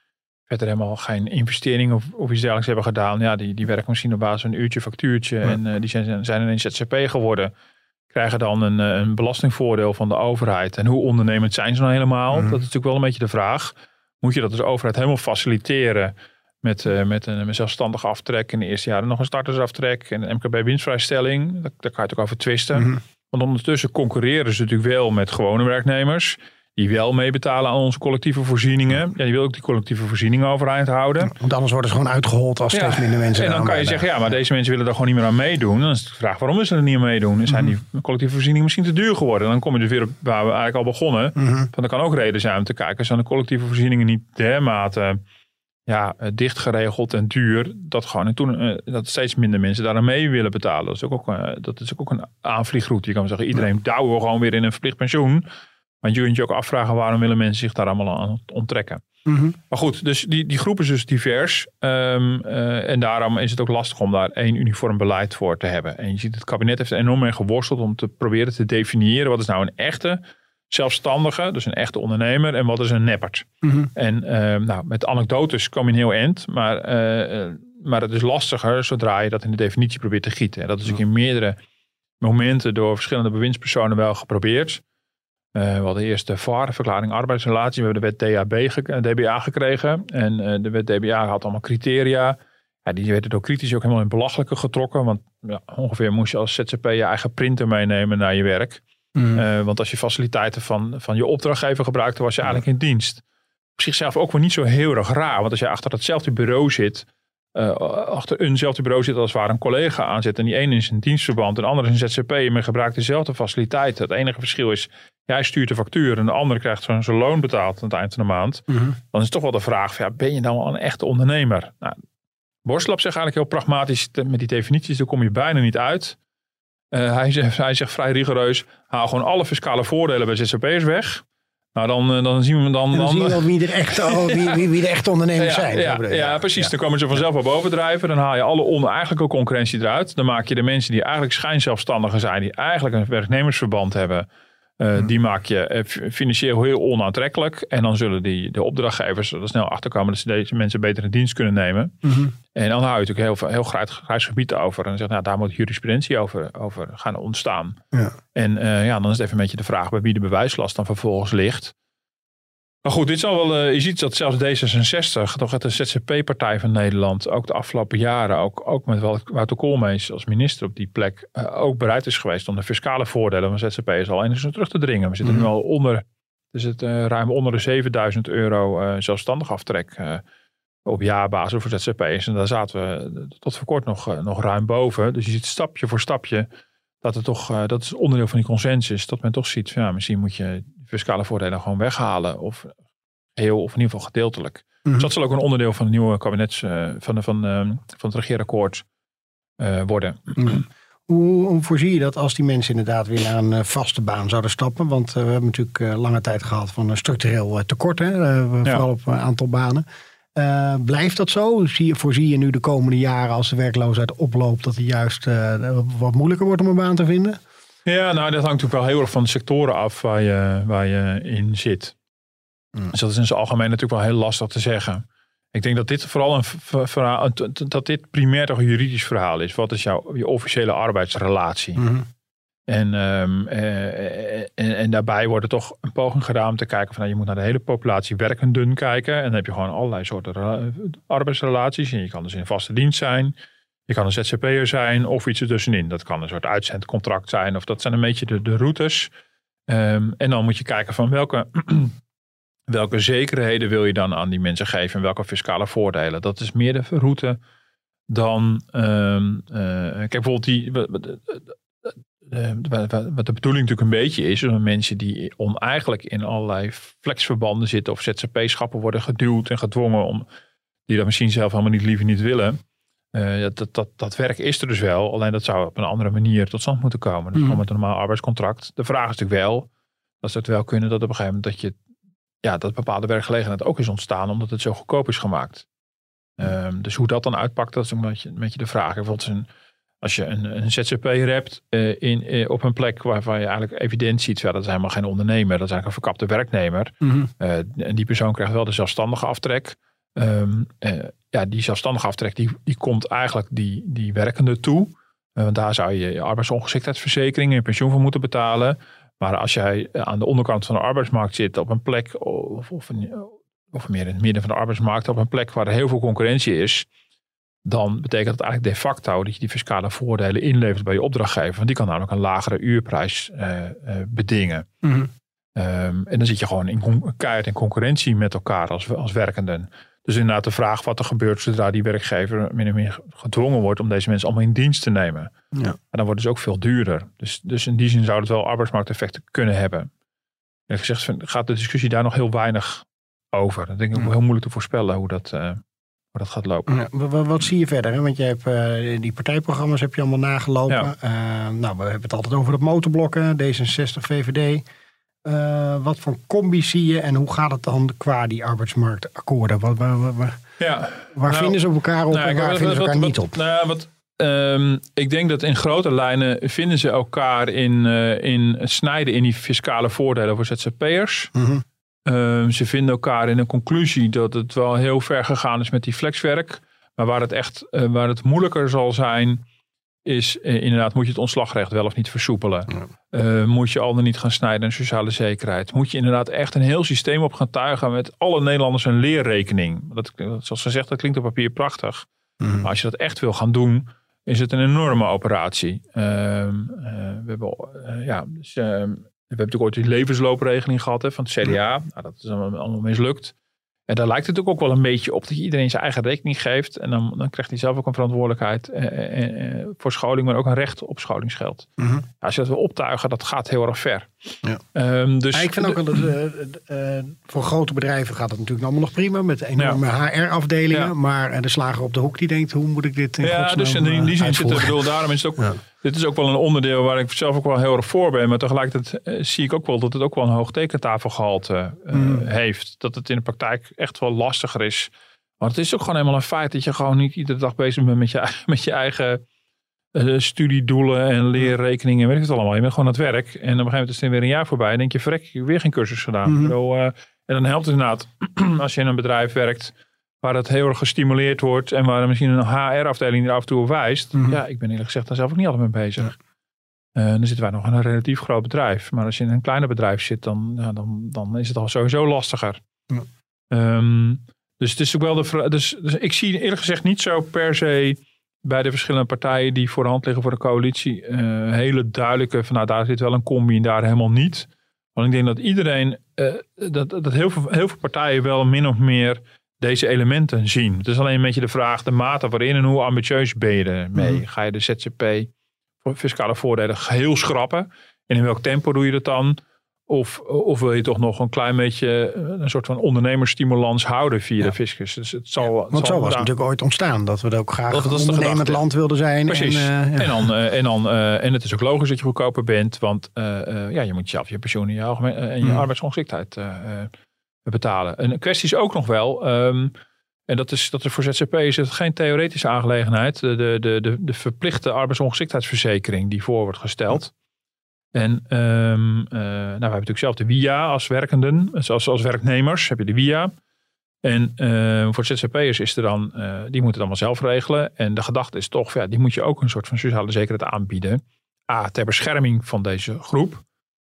verder helemaal geen investering of, of iets dergelijks hebben gedaan. Ja, die, die werken misschien op basis van een uurtje, factuurtje. Ja. En eh, die zijn, zijn ineens ZZP geworden. Krijgen dan een, eh, een belastingvoordeel van de overheid. En hoe ondernemend zijn ze nou helemaal? Mhm. Dat is natuurlijk wel een beetje de vraag. Moet je dat als overheid helemaal faciliteren met, eh, met een met zelfstandige aftrek in de eerste jaren nog een startersaftrek en een MKB winstvrijstelling? Daar, daar kan je het ook over twisten. Mhm. Want ondertussen concurreren ze natuurlijk wel met gewone werknemers. Die wel meebetalen aan onze collectieve voorzieningen. Ja, die wil ook die collectieve voorzieningen overeind houden. Want anders worden ze gewoon uitgehold als steeds minder mensen En dan kan je zeggen, ja, maar deze mensen willen daar gewoon niet meer aan meedoen. Dan is de vraag, waarom is ze er niet aan meedoen? Zijn die collectieve voorzieningen misschien te duur geworden? Dan kom je dus weer op waar we eigenlijk al begonnen. Mhm. Van, er kan ook reden zijn om te kijken, zijn de collectieve voorzieningen niet dermate ja, eh, dicht geregeld en duur, dat, gewoon, en toen, eh, dat steeds minder mensen daar aan mee willen betalen. Dat is ook, ook, eh, dat is ook een aanvliegroute. Je kan zeggen, iedereen douwen we gewoon weer in een verplicht pensioen. Want je kunt je ook afvragen, waarom willen mensen zich daar allemaal aan onttrekken? Mhm. Maar goed, dus die, die groep is dus divers. Ehm, eh, en daarom is het ook lastig om daar één uniform beleid voor te hebben. En je ziet, het kabinet heeft er enorm mee geworsteld om te proberen te definiëren wat is nou een echte zelfstandige, dus een echte ondernemer, en wat is een neppert. Mhm. En ehm, nou, met anekdotes kom je een heel eind, maar, eh, eh, maar het is lastiger zodra je dat in de definitie probeert te gieten. En dat is ook in meerdere momenten door verschillende bewindspersonen wel geprobeerd. Eh, we hadden eerst de VAR, Verklaring Arbeidsrelatie. We hebben de wet DAB ge- eh, DBA gekregen. En eh, de wet DBA had allemaal criteria. Ja, die werden door critici ook helemaal in belachelijke getrokken. Want ja, ongeveer moest je als ZZP je eigen printer meenemen naar je werk. Mhm. Want als je faciliteiten van, van je opdrachtgever gebruikte, was je eigenlijk in dienst. Op zichzelf ook wel niet zo heel erg raar. Want als je achter datzelfde bureau zit, achter eenzelfde bureau zit als waar een collega aan zit. En die ene is een dienstverband en de andere is een ZZP. En men gebruikt dezelfde faciliteiten. Het enige verschil is, jij stuurt de factuur en de andere krijgt zijn loon betaald aan het eind van de maand. Mhm. Dan is toch wel de vraag, van, ja, ben je dan wel een echte ondernemer? Nou, Borslap zegt eigenlijk heel pragmatisch, met die definities, daar kom je bijna niet uit. Eh, hij, zegt, hij zegt vrij rigoureus, haal gewoon alle fiscale voordelen bij ZZP'ers weg. Nou, dan, eh, dan zien we dan... En dan, zien we wel wie, echt, <laughs> wie, wie, wie de echte ondernemers ja, zijn. Ja, ja, precies. Dan komen ze vanzelf wel bovendrijven. Dan haal je alle oneigenlijke concurrentie eruit. Dan maak je de mensen die eigenlijk schijnzelfstandigen zijn, die eigenlijk een werknemersverband hebben, eh, Hmm. die maak je eh, fi- financieel heel onaantrekkelijk. En dan zullen die, de opdrachtgevers er snel achterkomen dat ze deze mensen beter in dienst kunnen nemen. Mhm. En dan hou je natuurlijk heel, veel- heel grijs, grijs gebied over. En dan zegt, nou, daar moet jurisprudentie over, over gaan ontstaan. Ja. En eh, ja, dan is het even een beetje de vraag bij wie de bewijslast dan vervolgens ligt. Maar goed, dit zal wel, eh, je ziet dat zelfs D66, toch het de ZZP-partij van Nederland, ook de afgelopen jaren, ook, ook met Wou- Wouter Koolmees als minister op die plek, eh, ook bereid is geweest om de fiscale voordelen van ZZP'ers al enigszins terug te dringen. We zitten nu Mhm. al onder, dus het eh, ruim onder de 7000 euro zelfstandig aftrek op jaarbasis voor ZZP'ers. En daar zaten we tot voor kort nog, nog ruim boven. Dus je ziet stapje voor stapje dat het toch, dat is onderdeel van die consensus, dat men toch ziet van ja, misschien moet je fiscale voordelen gewoon weghalen. Of heel, of in ieder geval gedeeltelijk. Mhm. Dus dat zal ook een onderdeel van het nieuwe kabinets, eh, van, van, eh, van het regeerakkoord eh, worden. Mhm. Hoe, hoe voorzie je dat als die mensen inderdaad weer naar een eh, vaste baan zouden stappen? Want we hebben natuurlijk lange tijd gehad van een structureel tekort, hè? vooral op een aantal banen. Blijft dat zo? Zie je, voorzie je nu de komende jaren als de werkloosheid oploopt dat het juist wat moeilijker wordt om een baan te vinden? Ja, nou dat hangt natuurlijk wel heel erg van de sectoren af waar je, waar je in zit. Mm. Dus dat is in zijn algemeen natuurlijk wel heel lastig te zeggen. Ik denk dat dit vooral een verhaal, dat dit primair toch een juridisch verhaal is. Wat is jouw je officiële arbeidsrelatie? Mhm. En, ehm, eh, en, en daarbij wordt er toch een poging gedaan om te kijken van nou, je moet naar de hele populatie werkenden kijken. En dan heb je gewoon allerlei soorten rela- arbeidsrelaties. En je kan dus in vaste dienst zijn. Je kan een ZZP'er zijn of iets ertussenin. Dat kan een soort uitzendcontract zijn. Of dat zijn een beetje de, de routes. Ehm, en dan moet je kijken van welke, <clears throat> welke zekerheden wil je dan aan die mensen geven en welke fiscale voordelen. Dat is meer de route dan. ehm, eh, kijk, bijvoorbeeld die. wat- de bedoeling natuurlijk een beetje is, is mensen die oneigenlijk in allerlei flexverbanden zitten of ZZP-schappen worden geduwd en gedwongen om die dat misschien zelf helemaal niet liever niet willen. Eh, dat, dat, dat werk is er dus wel, alleen dat zou op een andere manier tot stand moeten komen. Dus Mhm. gewoon met een normaal arbeidscontract. De vraag is natuurlijk wel, dat ze het wel kunnen, dat op een gegeven moment dat je, ja, dat bepaalde werkgelegenheid ook is ontstaan, omdat het zo goedkoop is gemaakt. Ehm, dus hoe dat dan uitpakt, dat is een beetje, een beetje de vraag. Bijvoorbeeld een, als je een, een ZZP'er hebt eh, in, eh, op een plek waarvan je eigenlijk evident ziet, ja, dat is helemaal geen ondernemer, dat is eigenlijk een verkapte werknemer. Mhm. En die persoon krijgt wel de zelfstandige aftrek. Ehm, eh, ja, die zelfstandige aftrek die, die komt eigenlijk die, die werkende toe. Eh, want daar zou je je arbeidsongeschiktheidsverzekering en je pensioen voor moeten betalen. Maar als jij aan de onderkant van de arbeidsmarkt zit op een plek, of, of, een- of meer in het midden van de arbeidsmarkt, op een plek waar er heel veel concurrentie is, dan betekent dat eigenlijk de facto dat je die fiscale voordelen inlevert bij je opdrachtgever. Want die kan namelijk een lagere uurprijs eh, eh, bedingen. Mhm. Ehm, en dan zit je gewoon in keihard in concurrentie met elkaar als, als werkenden. Dus inderdaad de vraag wat er gebeurt zodra die werkgever min of meer gedwongen wordt om deze mensen allemaal in dienst te nemen. Ja. En dan wordt het dus ook veel duurder. Dus, dus in die zin zou het wel arbeidsmarkteffecten kunnen hebben. Eerlijk gezegd gaat de discussie daar nog heel weinig over. Dat denk ik ook heel moeilijk te voorspellen hoe dat, eh, hoe dat gaat lopen. Ja, wa- wa- wat, zie je verder? Hè? Want je hebt eh, die partijprogramma's heb je allemaal nagelopen. Ja. Eh, nou, we hebben het altijd over de motorblokken, D66, VVD. Eh, wat voor combi zie je en hoe gaat het dan qua die arbeidsmarktakkoorden? Wat, waar waar, waar, Ja, waar Nou, vinden ze elkaar op Nou, en waar vinden ze elkaar wat- niet op? Nou, wat, ehm, ik denk dat in grote lijnen vinden ze elkaar in, eh, in snijden in die fiscale voordelen voor ZZP'ers. Ehm, ze vinden elkaar in een conclusie dat het wel heel ver gegaan is met die flexwerk. Maar waar het echt eh, waar het moeilijker zal zijn, is eh, inderdaad, moet je het ontslagrecht wel of niet versoepelen? Eh, moet je al dan niet gaan snijden in sociale zekerheid? Moet je inderdaad echt een heel systeem op gaan tuigen met alle Nederlanders een leerrekening? Dat, zoals gezegd, dat klinkt op papier prachtig. Mhm. Maar als je dat echt wil gaan doen, is het een enorme operatie. Ehm, eh, we hebben, eh, ja, dus, ehm, we hebben natuurlijk ooit die levensloopregeling gehad hè, van het CDA. Nou, dat is allemaal, allemaal mislukt. En daar lijkt het natuurlijk ook wel een beetje op dat je iedereen zijn eigen rekening geeft. En dan, dan krijgt hij zelf ook een verantwoordelijkheid eh, eh, eh, voor scholing, maar ook een recht op scholingsgeld. Mhm. Als je dat wil optuigen, dat gaat heel erg ver. Ja. Ehm, dus Ja, ik vind ook wel dat eh, eh, voor grote bedrijven gaat het natuurlijk allemaal nog prima met enorme HR-afdelingen. Ja. Maar eh, de slager op de hoek die denkt, hoe moet ik dit in Ja, dus in die, in die eh, zin zit bedoel, daarom is het ook, Ja. Dit is ook wel een onderdeel waar ik zelf ook wel heel erg voor ben. Maar tegelijkertijd eh, zie ik ook wel dat het ook wel een hoog tekentafelgehalte eh, Mm. heeft. Dat het in de praktijk echt wel lastiger is. Want het is ook gewoon helemaal een feit dat je gewoon niet iedere dag bezig bent met je, eigen- <laughs> met je eigen eh, studiedoelen en leerrekeningen en weet ik het allemaal. Je bent gewoon aan het werk. En op een gegeven moment is er weer een jaar voorbij. En denk je, verrek, ik heb weer geen cursus gedaan. Bedoel, eh, en dan helpt het inderdaad <clears throat> als je in een bedrijf werkt waar het heel erg gestimuleerd wordt en waar misschien een HR-afdeling er af en toe op wijst. Mhm. Ja, ik ben eerlijk gezegd daar zelf ook niet altijd mee bezig. Eh, dan zitten wij nog in een relatief groot bedrijf. Maar als je in een kleiner bedrijf zit, dan, ja, dan, dan is het al sowieso lastiger. Ja. Ehm, dus het is ook wel de dus, dus ik zie eerlijk gezegd niet zo per se bij de verschillende partijen die voor de hand liggen voor de coalitie eh, hele duidelijke van nou daar zit wel een combi en daar helemaal niet. Want ik denk dat iedereen, eh, dat, dat heel, veel, heel veel partijen wel min of meer deze elementen zien. Het is alleen een beetje de vraag, de mate waarin en hoe ambitieus ben je ermee? Mhm. Ga je de ZZP voor fiscale voordelen geheel schrappen? En in welk tempo doe je dat dan? Of, of wil je toch nog een klein beetje eh, een soort van ondernemersstimulans houden via de fiscus? Dus het zal, Want zal zo was het natuurlijk ooit ontstaan. Dat we er ook graag Dat- dat is een de ondernemend land wilden zijn. Precies. En, eh, ja. En, dan, eh, en, dan, en het is ook logisch dat je goedkoper bent, want ja, je moet zelf je pensioen en je, algemeen, en je Mm. arbeidsongeschiktheid betalen. En een kwestie is ook nog wel, ehm, en dat is, dat is voor ZZP is het geen theoretische aangelegenheid, de, de, de, de, verplichte arbeidsongeschiktheidsverzekering die voor wordt gesteld. En ehm, eh, nou, we hebben natuurlijk zelf de WIA als werkenden, dus als, werknemers heb je de WIA. En eh, voor ZZP'ers is er dan, eh, die moeten het allemaal zelf regelen. En de gedachte is toch, ja, die moet je ook een soort van sociale zekerheid aanbieden. A, ter bescherming van deze groep.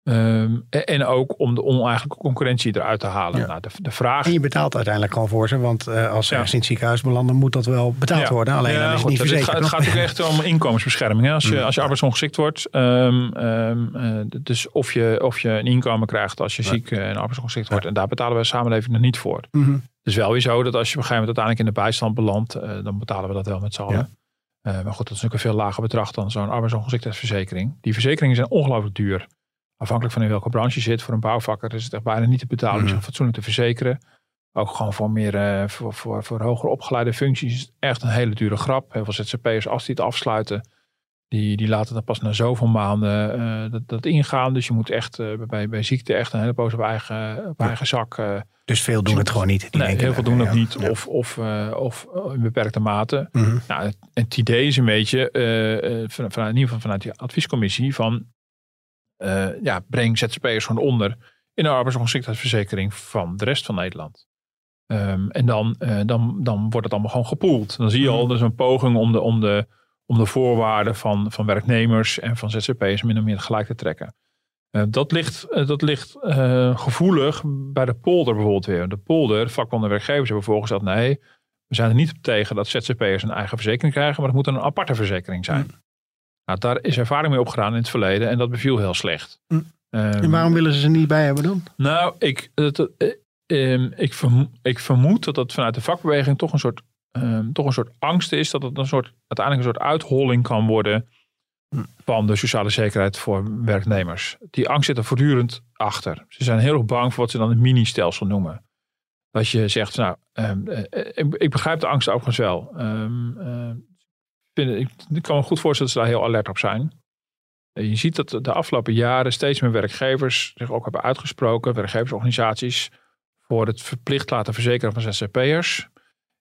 Ehm, en, ook om de oneigenlijke concurrentie eruit te halen. Ja. Nou, de, de vraag... En je betaalt uiteindelijk gewoon voor ze. Want eh, als ze Ja. ergens in het ziekenhuis belanden, moet dat wel betaald Ja. worden. Alleen dan is het niet het, verzekerd. gaat, het gaat ook echt om inkomensbescherming. Hè? Als, je, Mm. als je arbeidsongeschikt wordt. ehm, ehm, eh, dus of je, of je een inkomen krijgt als je ziek eh, en arbeidsongeschikt wordt. En daar betalen we de samenleving nog niet voor. Mhm. Het is wel weer zo dat als je op een gegeven moment uiteindelijk in de bijstand belandt. dan betalen we dat wel met z'n allen. Maar goed, dat is natuurlijk een veel lager bedrag dan zo'n arbeidsongeschiktheidsverzekering. Die verzekeringen zijn ongelooflijk duur. Afhankelijk van in welke branche je zit. Voor een bouwvakker is het echt bijna niet te betalen om Mhm. fatsoenlijk te verzekeren. Ook gewoon voor meer eh, voor, voor, voor hoger opgeleide functies is het echt een hele dure grap. Heel veel ZZP'ers, als die het afsluiten, die, die laten dan pas na zoveel maanden eh, dat, dat ingaan. Dus je moet echt eh, bij, bij ziekte echt een hele poos op eigen, op eigen zak. Dus veel doen het gewoon niet. Die nee, heel veel doen ja, niet. ja. Of, of, of in beperkte mate. Mhm. Nou, het, het idee is een beetje, van, vanuit, in ieder geval vanuit die adviescommissie, van eh, ja, breng ZZP'ers gewoon onder in de arbeidsongeschiktheidsverzekering van de rest van Nederland. Ehm, en dan, eh, dan, dan wordt het allemaal gewoon gepoeld. Dan zie je al, Mhm. is een poging om de, om de, om de voorwaarden van, van werknemers en van ZZP'ers min of meer gelijk te trekken. Eh, dat ligt, dat ligt gevoelig bij de polder bijvoorbeeld weer. De polder, vakbonden en werkgevers hebben voorgesteld, nee, we zijn er niet tegen dat ZZP'ers een eigen verzekering krijgen, maar het moet een aparte verzekering zijn. Nou, daar is ervaring mee opgedaan in het verleden en dat beviel heel slecht. Hm. Ehm, En waarom willen ze ze niet bij hebben dan? nou, ik, eh, ehm, ik, vermo- ik vermoed dat dat vanuit de vakbeweging toch een soort, ehm, toch een soort angst is. Dat het een soort, uiteindelijk een soort uitholling kan worden van de sociale zekerheid voor werknemers. Die angst zit er voortdurend achter. Ze zijn heel erg bang voor wat ze dan het mini-stelsel noemen. Dat je zegt, nou, eh, eh, ik, ik begrijp de angst overigens wel. Ik vind- ik, kan me goed voorstellen dat ze daar heel alert op zijn. Je ziet dat de afgelopen jaren steeds meer werkgevers zich ook hebben uitgesproken, werkgeversorganisaties, voor het verplicht laten verzekeren van ZZP'ers.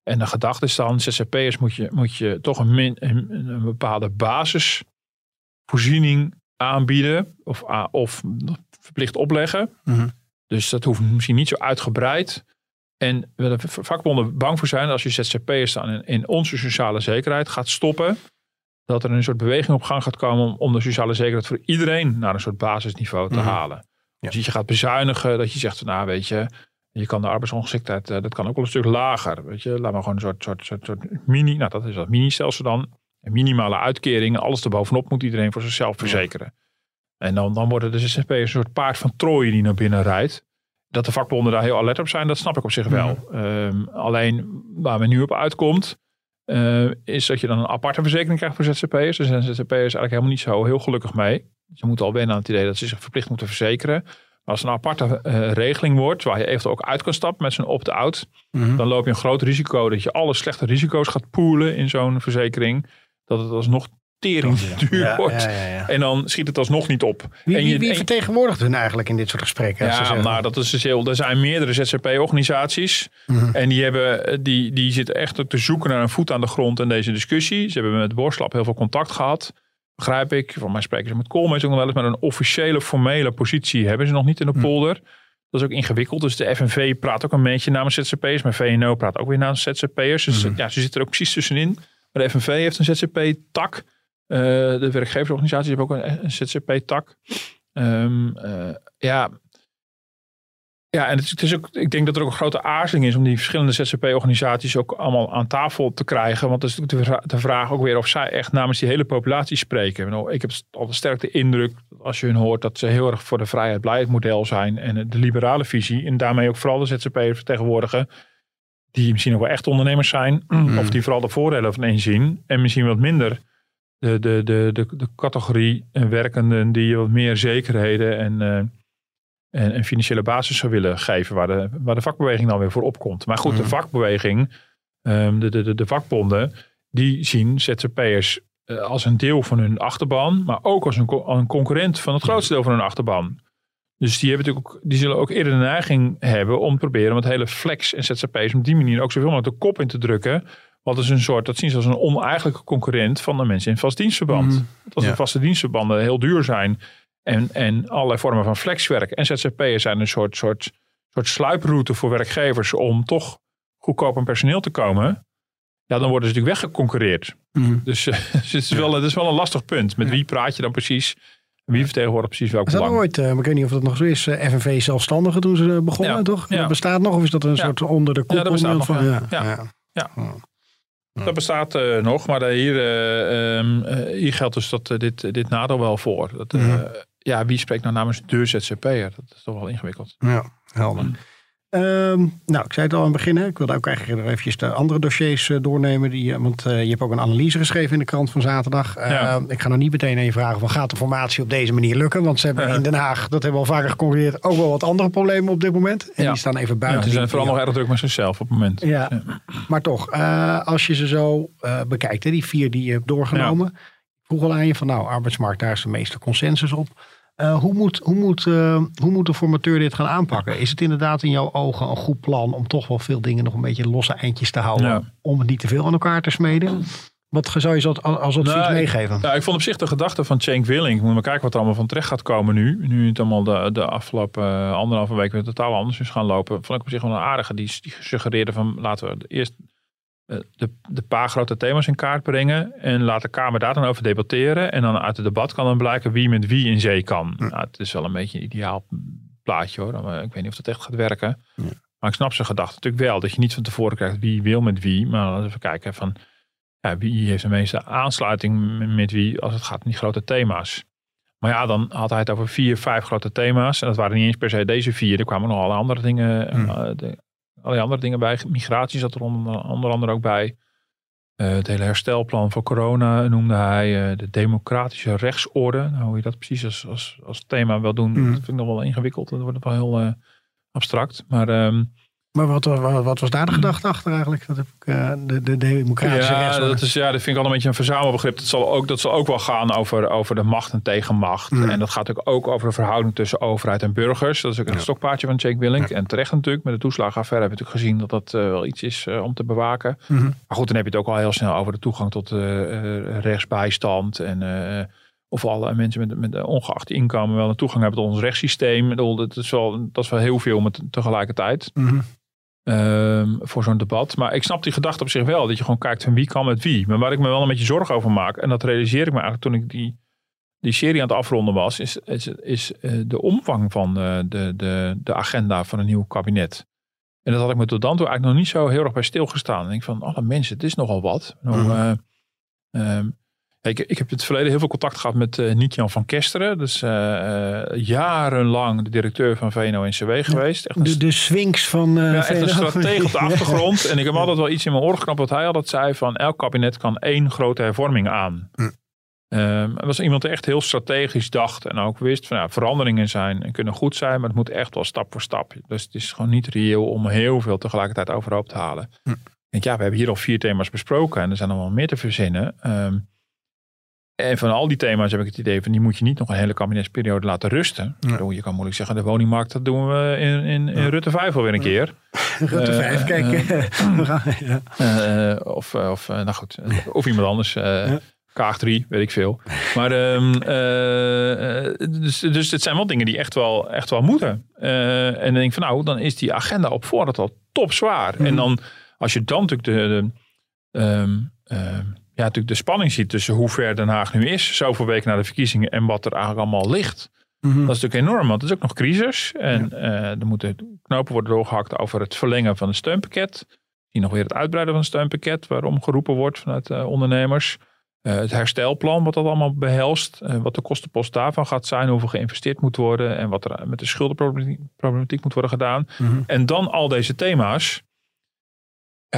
En de gedachte is dan, ZZP'ers moet je, moet je toch een, min, een, een bepaalde basisvoorziening aanbieden of, of verplicht opleggen. Mhm. Dus dat hoeft misschien niet zo uitgebreid. En waar de vakbonden bang voor zijn, als je ZZP'ers dan in, in onze sociale zekerheid gaat stoppen, dat er een soort beweging op gang gaat komen om, om de sociale zekerheid voor iedereen naar een soort basisniveau te Mhm. halen. Dus dat je gaat bezuinigen, dat je zegt, nou weet je, je kan de arbeidsongeschiktheid, eh, dat kan ook wel een stuk lager. Weet je, laat maar gewoon een soort, soort, soort, soort mini, nou dat is dat mini-stelsel dan. Een minimale uitkering, alles erbovenop moet iedereen voor zichzelf verzekeren. En dan, dan worden de ZZP'ers een soort paard van Troje die naar binnen rijdt. Dat de vakbonden daar heel alert op zijn, dat snap ik op zich wel. Ehm, alleen waar men nu op uitkomt, eh, is dat je dan een aparte verzekering krijgt voor ZZP'ers. Daar zijn ZZP'ers eigenlijk helemaal niet zo heel gelukkig mee. Ze moeten al wennen aan het idee dat ze zich verplicht moeten verzekeren. Maar als het een aparte eh, regeling wordt, waar je eventueel ook uit kan stappen met zo'n opt-out, Mhm. dan loop je een groot risico dat je alle slechte risico's gaat poelen in zo'n verzekering. Dat het alsnog tering duur Ja, wordt. ja, ja, ja. En dan schiet het alsnog niet op. Wie, en je, wie vertegenwoordigt hun eigenlijk in dit soort gesprekken? als ze ja, nou, dat is dus heel. Er zijn meerdere ZZP-organisaties. Mhm. En die, hebben, die, die zitten echt ook te zoeken naar een voet aan de grond in deze discussie. Ze hebben met Borslap heel veel contact gehad. Begrijp ik. Van mij spreken ze met Koolmees ook nog wel eens. Maar een officiële, formele positie hebben ze nog niet in de Mhm. polder. Dat is ook ingewikkeld. Dus de FNV praat ook een beetje namens ZZP'ers. Maar VNO praat ook weer namens ZZP'ers. Dus Mhm. ja, ze zitten er ook precies tussenin. Maar de FNV heeft een ZZP-tak. Eh, de werkgeversorganisaties hebben ook een, een ZZP-tak. Ehm, eh, ja, ja, en het, is- ook, ik denk dat er ook een grote aarzeling is om die verschillende ZZP-organisaties ook allemaal aan tafel te krijgen. Want dat is natuurlijk de, vra- de vraag ook weer of zij echt namens die hele populatie spreken. Ik heb altijd sterk de indruk, als je hun hoort, dat ze heel erg voor de vrijheid model zijn en de liberale visie. En daarmee ook vooral de ZZP'ers vertegenwoordigen. Die misschien ook wel echt ondernemers zijn. <clears throat> Of die vooral de voordelen van inzien. En misschien wat minder de, de, de, de, de categorie werkenden die wat meer zekerheden en, eh, en, en financiële basis zou willen geven. Waar de, waar de vakbeweging dan weer voor opkomt. Maar goed, de Mhm. vakbeweging, ehm, de, de, de, de vakbonden, die zien ZZP'ers eh, als een deel van hun achterban. Maar ook als een, een concurrent van het grootste deel van hun achterban. Dus die, hebben natuurlijk ook, die zullen ook eerder de neiging hebben om te proberen om het hele flex en ZZP's op die manier ook zoveel mogelijk de kop in te drukken. Wat is een soort, dat zien ze als een oneigenlijke concurrent van de mensen in vast dienstverband. Mhm. Als Ja. de vaste dienstverbanden heel duur zijn en, en allerlei vormen van flexwerk en ZZP'ers zijn een soort, soort, soort sluiproute voor werkgevers om toch goedkoop aan personeel te komen. Ja, dan worden ze natuurlijk weggeconcurreerd. Mhm. Dus, eh, <laughs> dus het, is wel, het is wel een lastig punt. Met wie praat je dan precies? Wie vertegenwoordigt precies welk Is dat belang? ooit, eh, maar ik weet niet of dat nog zo is, eh, FNV Zelfstandigen toen ze eh, begonnen, Ja, toch? ja. Dat bestaat nog of is dat een soort onder de Ja, dat bestaat nog, van, ja. Ja. Dat bestaat eh, nog, maar hier, eh, ehm, eh, hier geldt dus dat, dit, dit nadeel wel voor. Dat, Mhm. Ja, wie spreekt nou namens de ZZP'er? Dat is toch wel ingewikkeld. Ja, helder. Ehm, nou, ik zei het al aan het begin. Hè. Ik wilde ook eigenlijk nog eventjes de andere dossiers eh, doornemen. Die, eh, want eh, je hebt ook een analyse geschreven in de krant van zaterdag. Eh, Ja. Ik ga nog niet meteen aan je vragen van gaat de formatie op deze manier lukken? Want ze hebben Ja. in Den Haag, dat hebben we al vaker geconcludeerd, ook wel wat andere problemen op dit moment. En Ja. die staan even Ja, buiten. ze zijn vooral nog erg druk met zichzelf op het moment. Ja, maar toch, als je ze zo bekijkt, hè, die vier die je hebt doorgenomen. Vroeg al aan je van nou, arbeidsmarkt, daar is de meeste consensus op. Eh, hoe, moet, hoe, moet, eh, hoe moet de formateur dit gaan aanpakken? Is het inderdaad in jouw ogen een goed plan om toch wel veel dingen nog een beetje losse eindjes te houden? Ja. Om het niet te veel aan elkaar te smeden? Wat zou je als, als advies Nou, ik- meegeven? Nou, ik vond op zich de gedachte van Cenk Willing. Moet maar kijken wat er allemaal van terecht gaat komen nu. Nu het allemaal de, de afgelopen eh, anderhalve week weer totaal anders is gaan lopen. Vond ik op zich wel een aardige. Die, die suggereerde van laten we eerst de, de paar grote thema's in kaart brengen. En laat de Kamer daar dan over debatteren. En dan uit het debat kan dan blijken wie met wie in zee kan. Nou, het is wel een beetje een ideaal plaatje hoor. Maar Ik weet niet of dat echt gaat werken. Maar ik snap zijn gedachte natuurlijk wel. Dat je niet van tevoren krijgt wie wil met wie. Maar laten we even kijken van ja, wie heeft de meeste aansluiting met wie als het gaat om die grote thema's. Maar ja, dan had hij het over vier, vijf grote thema's. En dat waren niet eens per se deze vier. Er kwamen nog alle andere dingen, Hmm. eh, de, allerlei andere dingen bij. Migratie zat er onder, onder andere ook bij. Eh, het hele herstelplan voor corona noemde hij. eh, de democratische rechtsorde. Nou, hoe je dat precies als, als, als thema wil doen, Hmm. dat vind ik nog wel ingewikkeld. Dat wordt wel heel eh, abstract. Maar ehm, Maar wat, wat, wat was daar de gedachte achter eigenlijk? Dat heb ik, eh, de, de democratische ja, dat, is, ja, dat vind ik al een beetje een verzamelbegrip. Dat zal ook, dat zal ook wel gaan over, over de macht en tegenmacht. Mm. En dat gaat natuurlijk ook over de verhouding tussen overheid en burgers. Dat is ook een Ja. stokpaardje van Jake Willink. En terecht natuurlijk, met de toeslagenaffaire hebben we natuurlijk gezien dat dat eh, wel iets is eh, om te bewaken. Mhm. Maar goed, dan heb je het ook al heel snel over de toegang tot eh, eh, rechtsbijstand. En eh, of alle mensen met, met een ongeacht inkomen wel een toegang hebben tot ons rechtssysteem. Ik bedoel, Dat is wel, dat is wel heel veel met tegelijkertijd Mhm. Ehm, voor zo'n debat. Maar ik snap die gedachte op zich wel. Dat je gewoon kijkt van wie kan met wie. Maar waar ik me wel een beetje zorgen over maak. En dat realiseer ik me eigenlijk toen ik die, die serie aan het afronden was. Is, is, is eh, de omvang van eh, de, de, de agenda van een nieuw kabinet. En dat had ik me tot dan toe eigenlijk nog niet zo heel erg bij stilgestaan. En ik denk van alle mensen, het is nogal wat. Nou, ik, ik heb in het verleden heel veel contact gehad met eh Nietjan van Kesteren. Dus eh, eh, jarenlang de directeur van VNO-NCW geweest. Echt een De, de swings van... eh, ja, echt een stratege op de <laughs> achtergrond. En ik heb altijd wel iets in mijn oren geknapt wat hij altijd zei van elk kabinet kan één grote hervorming aan. Er was iemand die echt heel strategisch dacht en ook wist van ja, veranderingen zijn en kunnen goed zijn, maar het moet echt wel stap voor stap. Dus het is gewoon niet reëel om heel veel tegelijkertijd overhoop te halen. Hm. Ik denk, ja, we hebben hier al vier thema's besproken en er zijn nog wel meer te verzinnen. Ehm, en van al die thema's heb ik het idee van die moet je niet nog een hele kabinetsperiode laten rusten. Bedoel, Je kan moeilijk zeggen, de woningmarkt, dat doen we in, in, in Rutte 5 alweer een keer. <laughs> Rutte Eh, 5, kijk. <laughs> we gaan, ja. Eh, of, eh, of eh, nou goed, eh, of iemand anders. eh. Kaag 3, weet ik veel. Maar ehm, eh, eh, dus, dus het zijn wel dingen die echt wel, echt wel moeten. Eh, en dan denk ik van nou, dan is die agenda op voorhand al top zwaar. En dan, als je dan natuurlijk de, de, ehm, ehm, ja, natuurlijk de spanning ziet tussen hoe ver Den Haag nu is, zoveel weken na de verkiezingen en wat er eigenlijk allemaal ligt. Mhm. Dat is natuurlijk enorm, want het is ook nog crisis. En eh, er moeten knopen worden doorgehakt over het verlengen van het steunpakket. Zie nog weer het uitbreiden van het steunpakket, waarom geroepen wordt vanuit eh, ondernemers. Eh, het herstelplan, wat dat allemaal behelst. eh, wat de kostenpost daarvan gaat zijn, hoeveel geïnvesteerd moet worden. En wat er met de schuldenproblematiek problematiek moet worden gedaan. Mhm. En dan al deze thema's.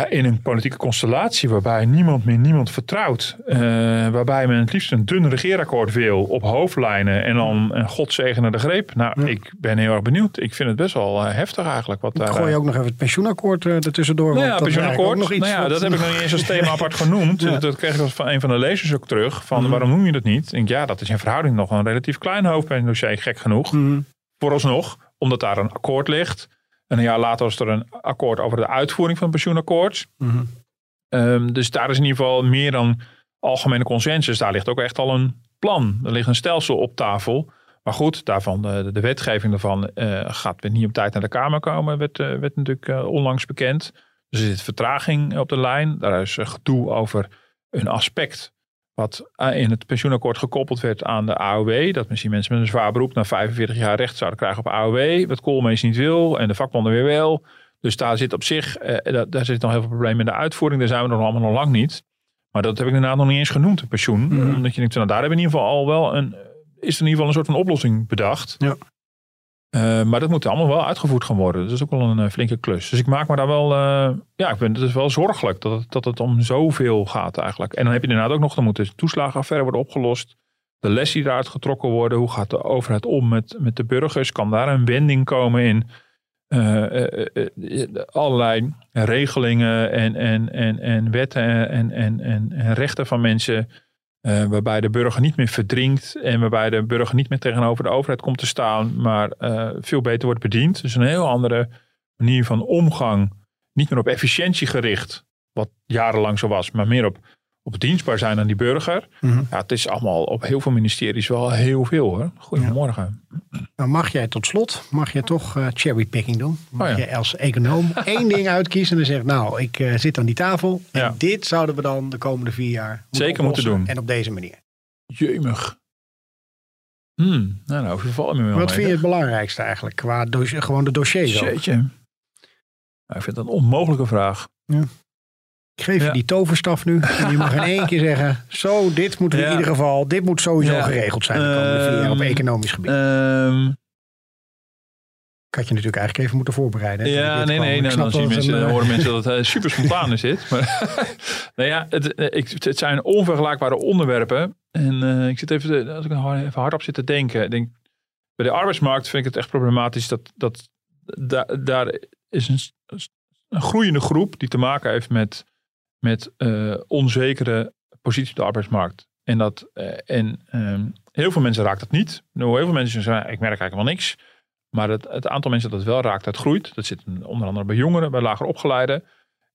In een politieke constellatie waarbij niemand meer niemand vertrouwt. eh, waarbij men het liefst een dun regeerakkoord wil op hoofdlijnen. En dan een godzegende de greep. Nou, Ja. ik ben heel erg benieuwd. Ik vind het best wel eh, heftig eigenlijk. Wat daar, Gooi je ook nog even het pensioenakkoord eh, ertussendoor. nou ja, dat pensioenakkoord. ook nog iets nou ja, dat heb ik nog niet eens als thema apart genoemd. <laughs> Ja. Dat kreeg ik van een van de lezers ook terug. Van Mhm. waarom noem je dat niet? Ik denk, ja, dat is in verhouding nog een relatief klein hoofdpijndossier. Gek genoeg. Mhm. Vooralsnog, omdat daar een akkoord ligt. En een jaar later was er een akkoord over de uitvoering van het pensioenakkoord. Mhm. Ehm, dus daar is in ieder geval meer dan algemene consensus. Daar ligt ook echt al een plan. Er ligt een stelsel op tafel. Maar goed, daarvan, de, de wetgeving daarvan eh, gaat weer niet op tijd naar de Kamer komen. Werd, eh, werd natuurlijk eh, onlangs bekend. Dus er zit vertraging op de lijn. Daar is eh, gedoe over een aspect wat eh, in het pensioenakkoord gekoppeld werd aan de AOW. Dat misschien mensen met een zwaar beroep na 45 jaar recht zouden krijgen op AOW. Wat Koolmees niet wil en de vakbonden weer wel. Dus daar zit op zich, eh, daar zit nog heel veel problemen in de uitvoering. Daar zijn we nog allemaal nog lang niet. Maar dat heb ik inderdaad nog niet eens genoemd, een pensioen. Mhm. Omdat je denkt, nou daar hebben we in ieder geval al wel een, is er in ieder geval een soort van oplossing bedacht. Ja. Eh, maar dat moet allemaal wel uitgevoerd gaan worden. Dat is ook wel een eh, flinke klus. Dus ik maak me daar wel, eh, ja, ik vind het is wel zorgelijk dat dat het om zoveel gaat eigenlijk. En dan heb je inderdaad ook nog, dan moet de toeslagenaffaire worden opgelost. De les die eruit getrokken worden. Hoe gaat de overheid om met, met de burgers? Kan daar een wending komen in allerlei regelingen en, en, en, en wetten en, en, en, en rechten van mensen. Eh, waarbij de burger niet meer verdrinkt en waarbij de burger niet meer tegenover de overheid komt te staan, maar eh, veel beter wordt bediend. Dus een heel andere manier van omgang. Niet meer op efficiëntie gericht, wat jarenlang zo was, maar meer op, op dienstbaar zijn aan die burger. Mhm. Ja, het is allemaal op heel veel ministeries wel heel veel hoor. Goedemorgen. Nou, mag jij tot slot, mag je toch eh, cherrypicking doen? Mag Oh ja. je als econoom <laughs> één ding uitkiezen en dan zeg nou, ik eh, zit aan die tafel. En Ja. dit zouden we dan de komende vier jaar moeten Zeker moeten doen. En op deze manier. Jeumig. Hmm, nou, nou, verval me wel Wat vind je het belangrijkste eigenlijk? Qua gewoon de dossiers. Jeetje. Nou, ik vind dat een onmogelijke vraag. Ik geef je die toverstaf nu. En je mag in één keer zeggen, zo, dit moeten we Ja. in ieder geval, dit moet sowieso geregeld zijn de komende vier jaar op Ehm, economisch gebied. Ehm, ik had je natuurlijk eigenlijk even moeten voorbereiden. hè, ja, nee, nee. Nou, dan mensen, een, dan eh, horen mensen dat het eh, super spontaan is dit. Maar, <laughs> nou ja, het, eh, het zijn onvergelijkbare onderwerpen. En ik zit even, als ik hard- even hardop zit te denken. Ik denk, bij de arbeidsmarkt vind ik het echt problematisch dat, dat da- daar is een groeiende groep die te maken heeft met, met eh, onzekere positie op de arbeidsmarkt. En, dat, eh, en ehm, heel veel mensen raakt dat niet. Nou, heel veel mensen zeggen, ik merk eigenlijk wel niks. Maar het, het aantal mensen dat het wel raakt, dat groeit. Dat zit onder andere bij jongeren, bij lager opgeleiden.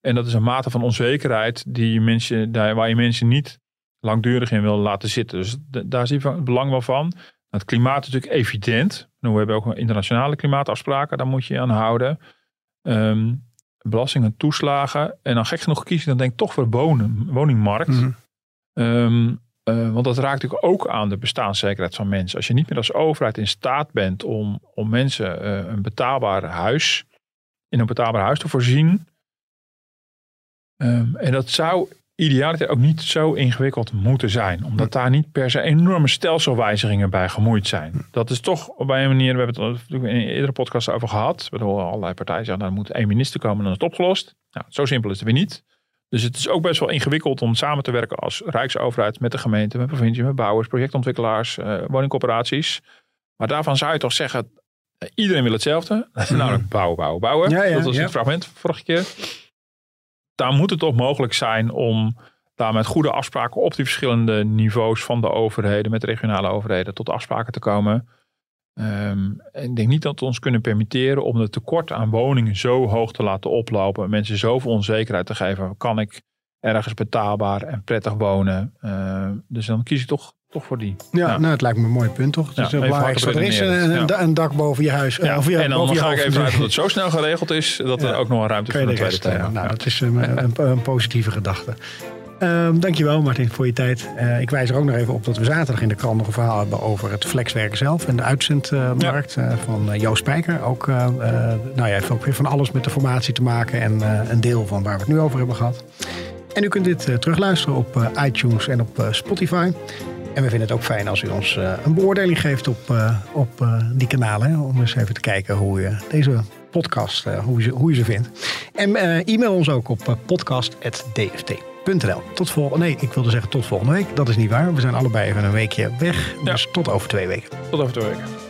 En dat is een mate van onzekerheid die mensen, waar je mensen niet langdurig in wil laten zitten. Dus daar zie je het belang wel van. Het klimaat is natuurlijk evident. Nou, we hebben ook internationale klimaatafspraken, daar moet je je aan houden. Ehm, belastingen, toeslagen. En dan gek genoeg kies je dan denk ik toch voor de wonen, woningmarkt. Mhm. Ehm, eh, want dat raakt natuurlijk ook aan de bestaanszekerheid van mensen. Als je niet meer als overheid in staat bent om, om mensen eh, een betaalbaar huis, in een betaalbaar huis te voorzien. Ehm, en dat zou idealiter ook niet zo ingewikkeld moeten zijn. Omdat daar niet per se enorme stelselwijzigingen bij gemoeid zijn. Dat is toch op een manier, we hebben het in een eerdere podcast over gehad. Waardoor allerlei partijen zeggen, nou, er moet één minister komen en dan is het opgelost. Nou, zo simpel is het weer niet. Dus het is ook best wel ingewikkeld om samen te werken als Rijksoverheid met de gemeente, met provincie, met bouwers, projectontwikkelaars, eh, woningcorporaties. Maar daarvan zou je toch zeggen, eh, iedereen wil hetzelfde. <laughs> Namelijk bouwen, bouwen, bouwen. Ja, ja, dat was ja. het fragment vorige keer. Daar moet het toch mogelijk zijn om daar met goede afspraken op die verschillende niveaus van de overheden, met regionale overheden, tot afspraken te komen. En ik denk niet dat we ons kunnen permitteren om het tekort aan woningen zo hoog te laten oplopen. Mensen zoveel onzekerheid te geven. Kan ik ergens betaalbaar en prettig wonen? Ehm, dus dan kies ik toch, toch voor die. Ja, Ja. nou, het lijkt me een mooi punt, toch? Het Ja, is belangrijkste wat er is. hardop Een, een, dak boven je huis. eh, Ja, of je, en dan boven je ga ik even uit dat het zo snel geregeld is. Dat er ook nog een ruimte voor de tweede thema. eh, Nou, dat is een, een, een positieve gedachte. Ehm, dankjewel Martin voor je tijd. Eh, ik wijs er ook nog even op dat we zaterdag in de krant nog een verhaal hebben over het flexwerken zelf en de uitzendmarkt eh, van eh, Joost Spijker. Ook, eh, eh, nou ja, heeft ook weer van alles met de formatie te maken en eh, een deel van waar we het nu over hebben gehad. En u kunt dit eh, terugluisteren op eh, iTunes en op eh, Spotify. En we vinden het ook fijn als u ons een beoordeling geeft op, op die kanalen. Hè, om eens even te kijken hoe je deze podcast, hoe, je, hoe je ze vindt. En e-mail ons ook op podcast.dft.nl. Tot volgende, nee, ik wilde zeggen tot volgende week. Dat is niet waar. We zijn allebei even een weekje weg. Ja. Dus tot over twee weken. Tot over twee weken.